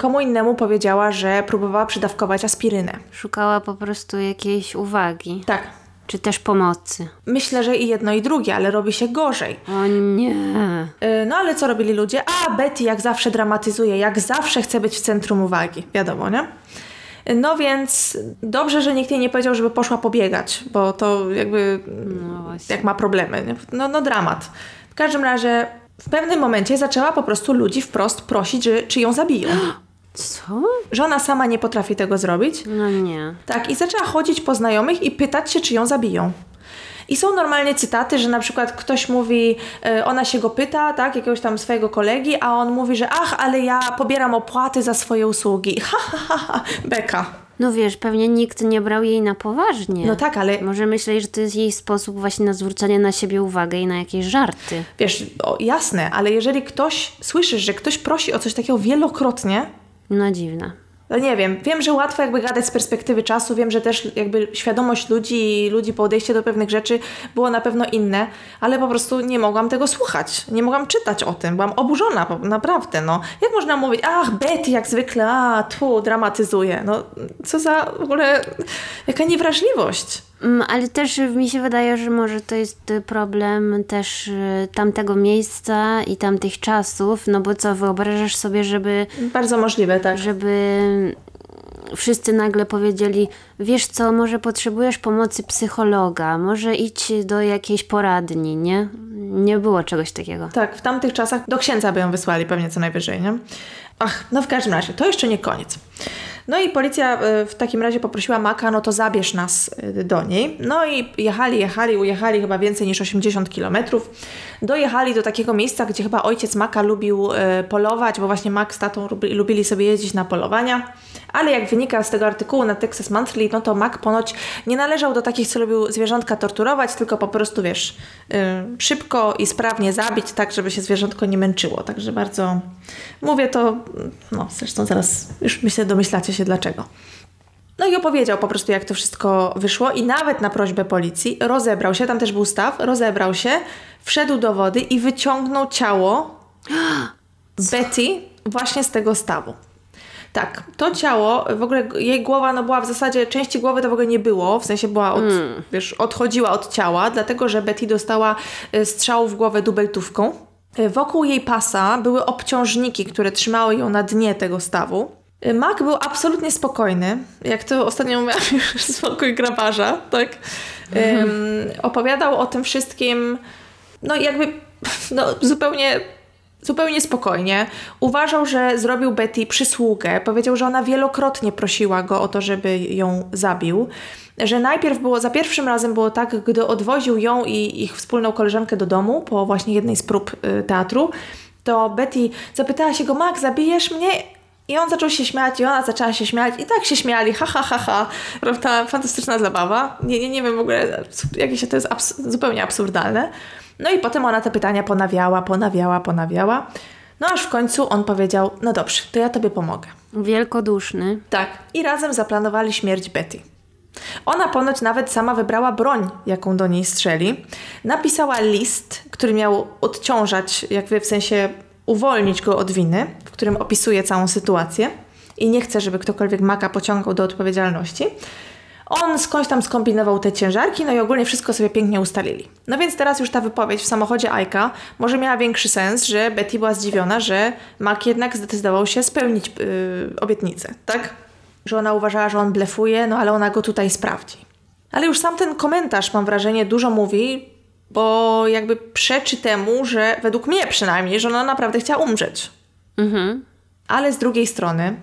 Komu innemu powiedziała, że próbowała przydawkować aspirynę. Szukała po prostu jakiejś uwagi. Tak. Czy też pomocy? Myślę, że i jedno i drugie, ale robi się gorzej. O nie. Yy, no ale co robili ludzie? A, Betty jak zawsze dramatyzuje, jak zawsze chce być w centrum uwagi. Wiadomo, nie? No więc dobrze, że nikt jej nie powiedział, żeby poszła pobiegać, bo to jakby no jak ma problemy. No, no dramat. W każdym razie w pewnym momencie zaczęła po prostu ludzi wprost prosić, że, czy ją zabiją. Co? Że ona sama nie potrafi tego zrobić. No nie. Tak, i zaczęła chodzić po znajomych i pytać się, czy ją zabiją. I są normalnie cytaty, że na przykład ktoś mówi, yy, ona się go pyta, tak, jakiegoś tam swojego kolegi, a on mówi, że ach, ale ja pobieram opłaty za swoje usługi. Ha, ha, ha, ha. beka. No wiesz, pewnie nikt nie brał jej na poważnie. No tak, ale... Może myśleli, że to jest jej sposób właśnie na zwrócenie na siebie uwagę i na jakieś żarty. Wiesz, o, jasne, ale jeżeli ktoś, słyszysz, że ktoś prosi o coś takiego wielokrotnie, no dziwne. No nie wiem, wiem, że łatwo jakby gadać z perspektywy czasu, wiem, że też jakby świadomość ludzi i ludzi podejście do pewnych rzeczy było na pewno inne, ale po prostu nie mogłam tego słuchać, nie mogłam czytać o tym, byłam oburzona, naprawdę, no. Jak można mówić, ach, Betty jak zwykle, a, tu, dramatyzuje, no, co za w ogóle, jaka niewrażliwość. Mm, ale też mi się wydaje, że może to jest problem też y, tamtego miejsca i tamtych czasów, no bo co, wyobrażasz sobie, żeby... Bardzo możliwe, tak. Żeby wszyscy nagle powiedzieli, wiesz co, może potrzebujesz pomocy psychologa, może idź do jakiejś poradni, nie? Nie było czegoś takiego. Tak, w tamtych czasach do księdza by ją wysłali pewnie co najwyżej, nie? Ach, no w każdym razie, to jeszcze nie koniec. No i policja e, w takim razie poprosiła Maka, no to zabierz nas e, do niej. No i jechali, jechali, ujechali chyba więcej niż 80 kilometrów. Dojechali do takiego miejsca, gdzie chyba ojciec Maka lubił e, polować, bo właśnie Mak z tatą lubili sobie jeździć na polowania. Ale jak wynika z tego artykułu na Texas Monthly, no to Mac ponoć nie należał do takich, co lubił zwierzątka torturować, tylko po prostu, wiesz, szybko i sprawnie zabić, tak, żeby się zwierzątko nie męczyło. Także bardzo mówię to, no zresztą zaraz już myślę, domyślacie się dlaczego. No i opowiedział po prostu, jak to wszystko wyszło, i nawet na prośbę policji rozebrał się, tam też był staw, rozebrał się, wszedł do wody i wyciągnął ciało Betty właśnie z tego stawu. Tak, to ciało, w ogóle jej głowa no była w zasadzie, części głowy to w ogóle nie było, w sensie była, od, mm. wiesz, odchodziła od ciała, dlatego że Betty dostała y, strzał w głowę dubeltówką. Y, Wokół jej pasa były obciążniki, które trzymały ją na dnie tego stawu. Mac był absolutnie spokojny, jak to ostatnio mówiłam już spokój grabarza, tak? Ym, opowiadał o tym wszystkim, no jakby no, zupełnie zupełnie spokojnie. Uważał, że zrobił Betty przysługę. Powiedział, że ona wielokrotnie prosiła go o to, żeby ją zabił. Że najpierw było, za pierwszym razem było tak, gdy odwoził ją i ich wspólną koleżankę do domu po właśnie jednej z prób y, teatru, to Betty zapytała się go, Max, zabijesz mnie? I on zaczął się śmiać, i ona zaczęła się śmiać, i tak się śmiali, ha, ha, ha, ha. Prawda? Fantastyczna zabawa. Nie, nie, nie wiem w ogóle, jakieś to jest abs- zupełnie absurdalne. No i potem ona te pytania ponawiała, ponawiała, ponawiała. No aż w końcu on powiedział, no dobrze, to ja tobie pomogę. Wielkoduszny. Tak. I razem zaplanowali śmierć Betty. Ona ponoć nawet sama wybrała broń, jaką do niej strzeli. Napisała list, który miał odciążać, jakby w sensie uwolnić go od winy, w którym opisuje całą sytuację i nie chce, żeby ktokolwiek Maka pociągał do odpowiedzialności. On skądś tam skombinował te ciężarki, no i ogólnie wszystko sobie pięknie ustalili. No więc teraz już ta wypowiedź w samochodzie Aika może miała większy sens, że Betty była zdziwiona, że Mac jednak zdecydował się spełnić yy, obietnicę, tak? Że ona uważała, że on blefuje, no ale ona go tutaj sprawdzi. Ale już sam ten komentarz, mam wrażenie, dużo mówi, bo jakby przeczy temu, że według mnie przynajmniej, że ona naprawdę chciała umrzeć. Mhm. Ale z drugiej strony,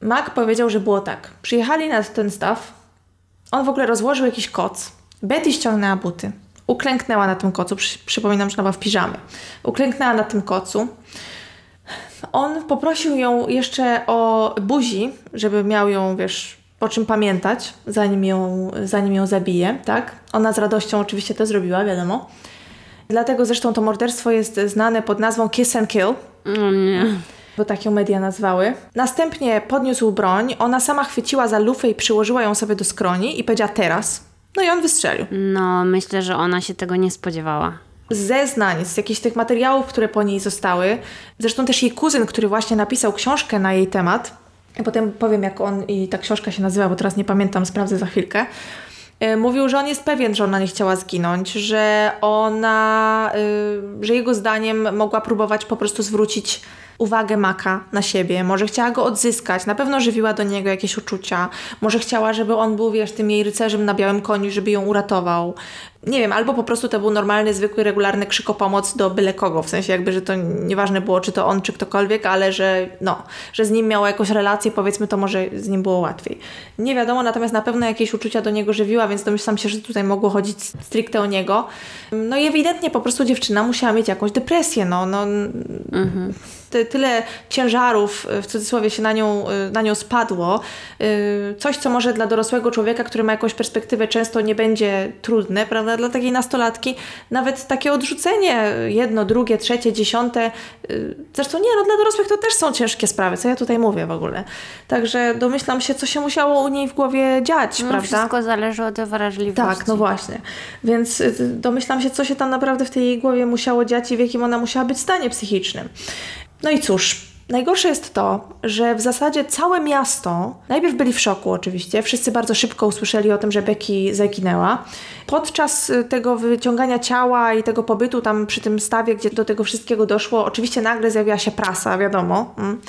Mac powiedział, że było tak. Przyjechali na ten staw, on w ogóle rozłożył jakiś koc. Betty ściągnęła buty. Uklęknęła na tym kocu. Przy, przypominam, że ona była w piżamie. Uklęknęła na tym kocu. On poprosił ją jeszcze o buzi, żeby miał ją, wiesz, o czym pamiętać, zanim ją, zanim ją zabije, tak? Ona z radością oczywiście to zrobiła, wiadomo. Dlatego zresztą to morderstwo jest znane pod nazwą Kiss and Kill O nie. bo tak ją media nazwały. Następnie podniósł broń, ona sama chwyciła za lufę i przyłożyła ją sobie do skroni i powiedziała teraz. No i on wystrzelił. No, myślę, że ona się tego nie spodziewała. Z zeznań, z jakichś tych materiałów, które po niej zostały, zresztą też jej kuzyn, który właśnie napisał książkę na jej temat, potem powiem jak on i ta książka się nazywa, bo teraz nie pamiętam, sprawdzę za chwilkę, e, mówił, że on jest pewien, że ona nie chciała zginąć, że ona, y, że jego zdaniem mogła próbować po prostu zwrócić uwagę Maka na siebie, może chciała go odzyskać, na pewno żywiła do niego jakieś uczucia, może chciała, żeby on był, wiesz, tym jej rycerzem na białym koniu, żeby ją uratował. Nie wiem, albo po prostu to był normalny, zwykły, regularny krzyk o pomoc do byle kogo, w sensie jakby, że to nieważne było, czy to on, czy ktokolwiek, ale że no, że z nim miała jakąś relację, powiedzmy, to może z nim było łatwiej. Nie wiadomo, natomiast na pewno jakieś uczucia do niego żywiła, więc domyślam się, że tutaj mogło chodzić stricte o niego. No i ewidentnie po prostu dziewczyna musiała mieć jakąś depresję, no, no ty, tyle ciężarów w cudzysłowie się na nią, na nią spadło. Yy, Coś, co może dla dorosłego człowieka, który ma jakąś perspektywę, często nie będzie trudne, prawda? Dla takiej nastolatki nawet takie odrzucenie, jedno, drugie, trzecie, dziesiąte. yy, Zresztą nie, no dla dorosłych to też są ciężkie sprawy, co ja tutaj mówię w ogóle. Także domyślam się, co się musiało u niej w głowie dziać, No, prawda? wszystko zależy od wrażliwości. Tak, no właśnie. Więc y, domyślam się, co się tam naprawdę w tej jej głowie musiało dziać i w jakim ona musiała być stanie psychicznym. No i cóż, najgorsze jest to, że w zasadzie całe miasto, najpierw byli w szoku oczywiście, wszyscy bardzo szybko usłyszeli o tym, że Becky zaginęła. Podczas y, tego wyciągania ciała i tego pobytu tam przy tym stawie, gdzie do tego wszystkiego doszło, oczywiście nagle zjawiła się prasa, wiadomo. Mm.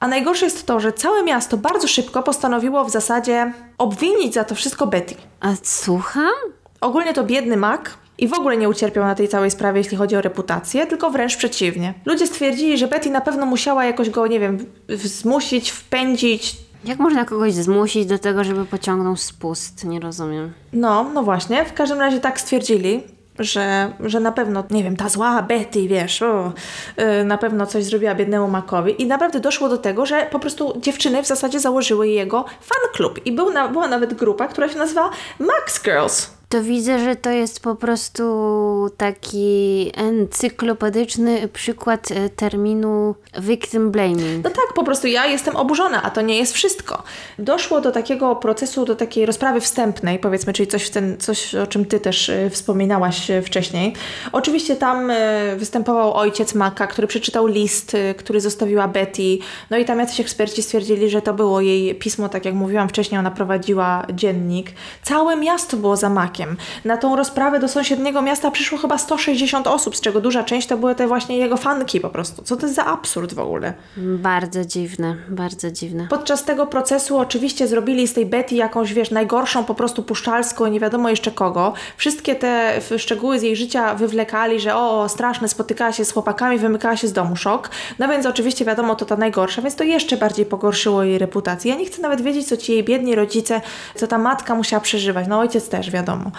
A najgorsze jest to, że całe miasto bardzo szybko postanowiło w zasadzie obwinić za to wszystko Betty. A słucham? Ogólnie to biedny Mac i w ogóle nie ucierpiał na tej całej sprawie, jeśli chodzi o reputację, tylko wręcz przeciwnie. Ludzie stwierdzili, że Betty na pewno musiała jakoś go, nie wiem, zmusić, wpędzić. Jak można kogoś zmusić do tego, żeby pociągnął spust? Nie rozumiem. No, no właśnie, w każdym razie tak stwierdzili. Że, że na pewno, nie wiem, ta zła Betty, wiesz, o, yy, na pewno coś zrobiła biednemu Macowi. I naprawdę doszło do tego, że po prostu dziewczyny w zasadzie założyły jego fan klub. I był na, była nawet grupa, która się nazywa Max Girls. To widzę, że to jest po prostu taki encyklopedyczny przykład e, terminu victim blaming. No tak, po prostu ja jestem oburzona, a to nie jest wszystko. Doszło do takiego procesu, do takiej rozprawy wstępnej, powiedzmy, czyli coś, ten, coś o czym ty też y, wspominałaś y, wcześniej. Oczywiście tam występował ojciec Maka, który przeczytał list, który zostawiła Betty. No i tam jacyś eksperci stwierdzili, że to było jej pismo, tak jak mówiłam wcześniej, ona prowadziła dziennik. Całe miasto było za Makiem. Makiem. Na tą rozprawę do sąsiedniego miasta przyszło chyba 160 osób, z czego duża część to były te właśnie jego fanki po prostu. Co to jest za absurd w ogóle? Bardzo dziwne, bardzo dziwne. Podczas tego procesu oczywiście zrobili z tej Betty jakąś, wiesz, najgorszą po prostu puszczalską, nie wiadomo jeszcze kogo. Wszystkie te szczegóły z jej życia wywlekali, że o, straszne, spotykała się z chłopakami, wymykała się z domu, szok. No więc oczywiście wiadomo, to ta najgorsza, więc to jeszcze bardziej pogorszyło jej reputację. Ja nie chcę nawet wiedzieć, co ci jej biedni rodzice, co ta matka musiała przeżywać. No ojciec też, wiadomo.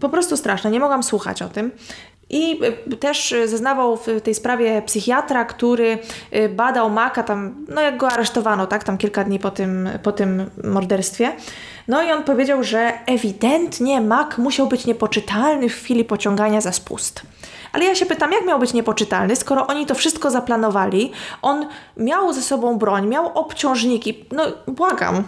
Po prostu straszne, nie mogłam słuchać o tym. I y, też zeznawał w tej sprawie psychiatra, który y, badał Maka tam, no jak go aresztowano, tak, tam kilka dni po tym, po tym morderstwie. No i on powiedział, że ewidentnie Mak musiał być niepoczytalny w chwili pociągania za spust. Ale ja się pytam, jak miał być niepoczytalny, skoro oni to wszystko zaplanowali? On miał ze sobą broń, miał obciążniki. No, błagam.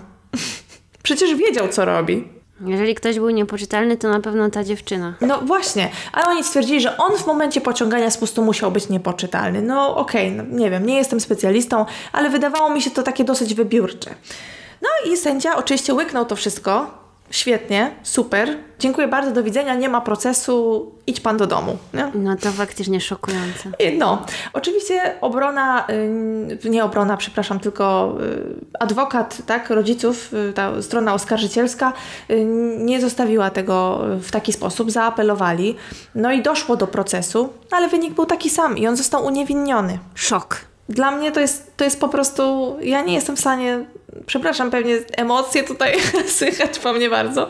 Przecież wiedział, co robi. Jeżeli ktoś był niepoczytalny, to na pewno ta dziewczyna. No właśnie, ale oni stwierdzili, że on w momencie pociągania spustu musiał być niepoczytalny. No okej, okay, no, nie wiem, nie jestem specjalistą, ale wydawało mi się to takie dosyć wybiórcze. No i sędzia oczywiście łyknął to wszystko, Świetnie, super. Dziękuję bardzo, do widzenia, nie ma procesu, idź pan do domu. Nie? No to faktycznie szokujące. No, oczywiście obrona, y, nie obrona, przepraszam, tylko y, adwokat tak, rodziców, y, ta strona oskarżycielska nie zostawiła tego w taki sposób, zaapelowali. No i doszło do procesu, ale wynik był taki sam i on został uniewinniony. Szok. Dla mnie to jest, to jest po prostu, ja nie jestem w stanie przepraszam, pewnie emocje tutaj słychać po mnie bardzo,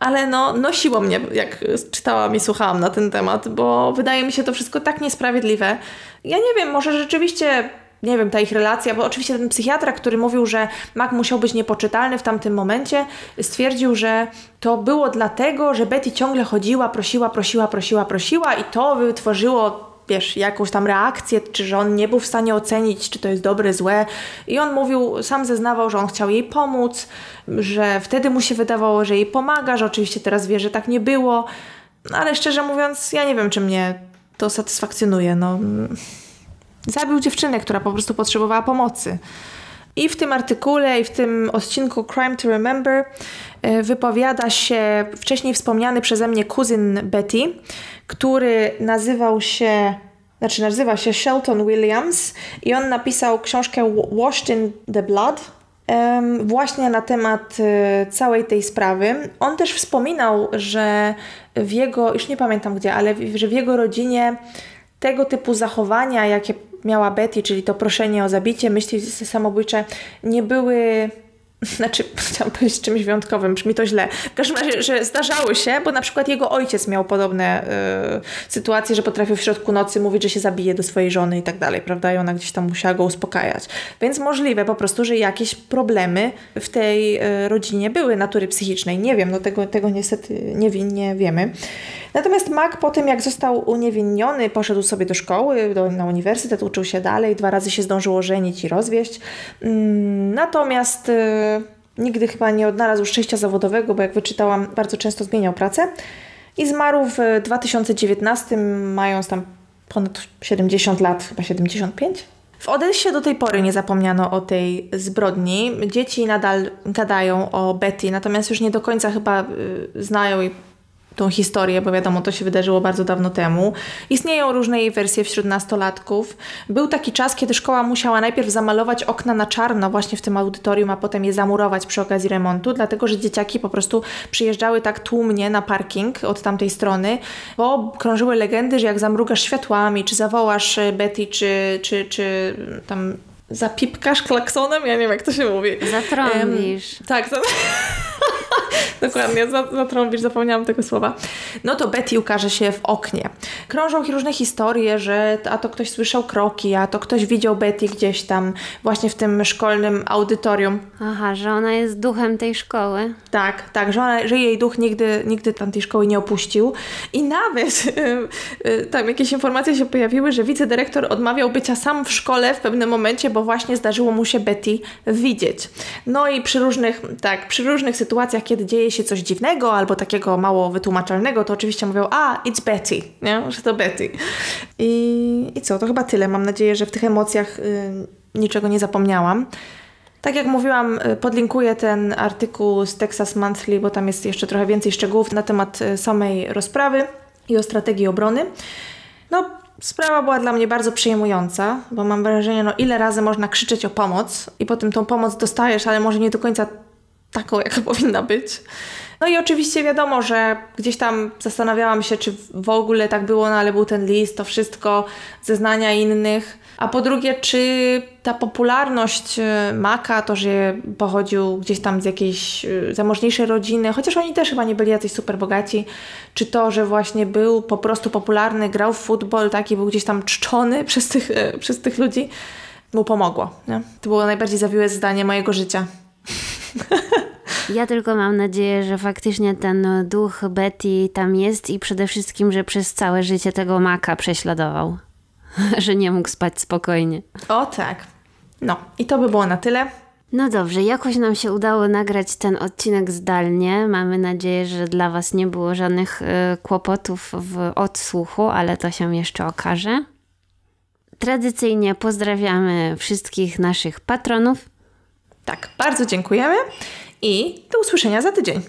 ale no, nosiło mnie, jak czytałam i słuchałam na ten temat, bo wydaje mi się to wszystko tak niesprawiedliwe. Ja nie wiem, może rzeczywiście nie wiem, ta ich relacja, bo oczywiście ten psychiatra, który mówił, że Mac musiał być niepoczytalny w tamtym momencie, stwierdził, że to było dlatego, że Betty ciągle chodziła, prosiła, prosiła, prosiła, prosiła i to wytworzyło wiesz, jakąś tam reakcję, czy że on nie był w stanie ocenić, czy to jest dobre, złe. I on mówił, sam zeznawał, że on chciał jej pomóc, że wtedy mu się wydawało, że jej pomaga, że oczywiście teraz wie, że tak nie było. No, ale szczerze mówiąc, ja nie wiem, czy mnie to satysfakcjonuje. No, zabił dziewczynę, która po prostu potrzebowała pomocy. I w tym artykule, i w tym odcinku Crime to Remember e, wypowiada się wcześniej wspomniany przeze mnie kuzyn Betty, który nazywał się znaczy nazywa się Shelton Williams i on napisał książkę Washed in the Blood właśnie na temat y, całej tej sprawy. On też wspominał, że w jego, już nie pamiętam gdzie, ale że w jego rodzinie tego typu zachowania, jakie miała Betty, czyli to proszenie o zabicie, myśli samobójcze, nie były znaczy chciałam powiedzieć czymś wyjątkowym, brzmi to źle. W każdym razie, że zdarzały się, bo na przykład jego ojciec miał podobne y, sytuacje, że potrafił w środku nocy mówić, że się zabije do swojej żony i tak dalej, prawda? I ona gdzieś tam musiała go uspokajać. Więc możliwe po prostu, że jakieś problemy w tej y, rodzinie były natury psychicznej. Nie wiem, no tego, tego niestety nie, nie wiemy. Natomiast Mac po tym, jak został uniewinniony, poszedł sobie do szkoły, do, na uniwersytet, uczył się dalej, dwa razy się zdążyło żenić i rozwieść. Mm, natomiast y, nigdy chyba nie odnalazł szczęścia zawodowego, bo jak wyczytałam, bardzo często zmieniał pracę. I zmarł w 2019, mając tam ponad 70 lat, chyba 75. W Odessie do tej pory nie zapomniano o tej zbrodni. Dzieci nadal gadają o Betty, natomiast już nie do końca chyba y, znają i tą historię, bo wiadomo, to się wydarzyło bardzo dawno temu. Istnieją różne jej wersje wśród nastolatków. Był taki czas, kiedy szkoła musiała najpierw zamalować okna na czarno właśnie w tym audytorium, a potem je zamurować przy okazji remontu, dlatego że dzieciaki po prostu przyjeżdżały tak tłumnie na parking od tamtej strony, bo krążyły legendy, że jak zamrugasz światłami, czy zawołasz e, Betty, czy, czy, czy tam zapipkasz klaksonem, ja nie wiem jak to się mówi. Zatrąbisz. Um, tak, to... Dokładnie, zatrąbisz, zapomniałam tego słowa. No to Betty ukaże się w oknie. Krążą różne historie, że a to ktoś słyszał kroki, a to ktoś widział Betty gdzieś tam właśnie w tym szkolnym audytorium. Aha, że ona jest duchem tej szkoły. Tak, tak, że, ona, że jej duch nigdy, nigdy tam tej szkoły nie opuścił. I nawet tam jakieś informacje się pojawiły, że wicedyrektor odmawiał bycia sam w szkole w pewnym momencie, bo właśnie zdarzyło mu się Betty widzieć. No i przy różnych, tak, przy różnych sytuacjach, kiedy dzieje się coś dziwnego albo takiego mało wytłumaczalnego, to oczywiście mówią, a, it's Betty, nie? że to Betty. I, I co, to chyba tyle. Mam nadzieję, że w tych emocjach y, niczego nie zapomniałam. Tak jak mówiłam, y, podlinkuję ten artykuł z Texas Monthly, bo tam jest jeszcze trochę więcej szczegółów na temat y, samej rozprawy i o strategii obrony. No, sprawa była dla mnie bardzo przejmująca, bo mam wrażenie, no ile razy można krzyczeć o pomoc i potem tą pomoc dostajesz, ale może nie do końca taką, jaka powinna być. No i oczywiście wiadomo, że gdzieś tam zastanawiałam się, czy w ogóle tak było, no ale był ten list, to wszystko, zeznania innych. A po drugie, czy ta popularność e, Maka, to, że pochodził gdzieś tam z jakiejś e, zamożniejszej rodziny, chociaż oni też chyba nie byli jacyś super bogaci, czy to, że właśnie był po prostu popularny, grał w futbol, taki był gdzieś tam czczony przez tych, e, przez tych ludzi, mu pomogło. Nie? To było najbardziej zawiłe zdanie mojego życia. Ja tylko mam nadzieję, że faktycznie ten duch Betty tam jest i przede wszystkim, że przez całe życie tego maka prześladował. że nie mógł spać spokojnie. O tak. No i to by było na tyle. No dobrze, jakoś nam się udało nagrać ten odcinek zdalnie. Mamy nadzieję, że dla Was nie było żadnych y, kłopotów w odsłuchu, ale to się jeszcze okaże. Tradycyjnie pozdrawiamy wszystkich naszych patronów. Tak, bardzo dziękujemy i do usłyszenia za tydzień.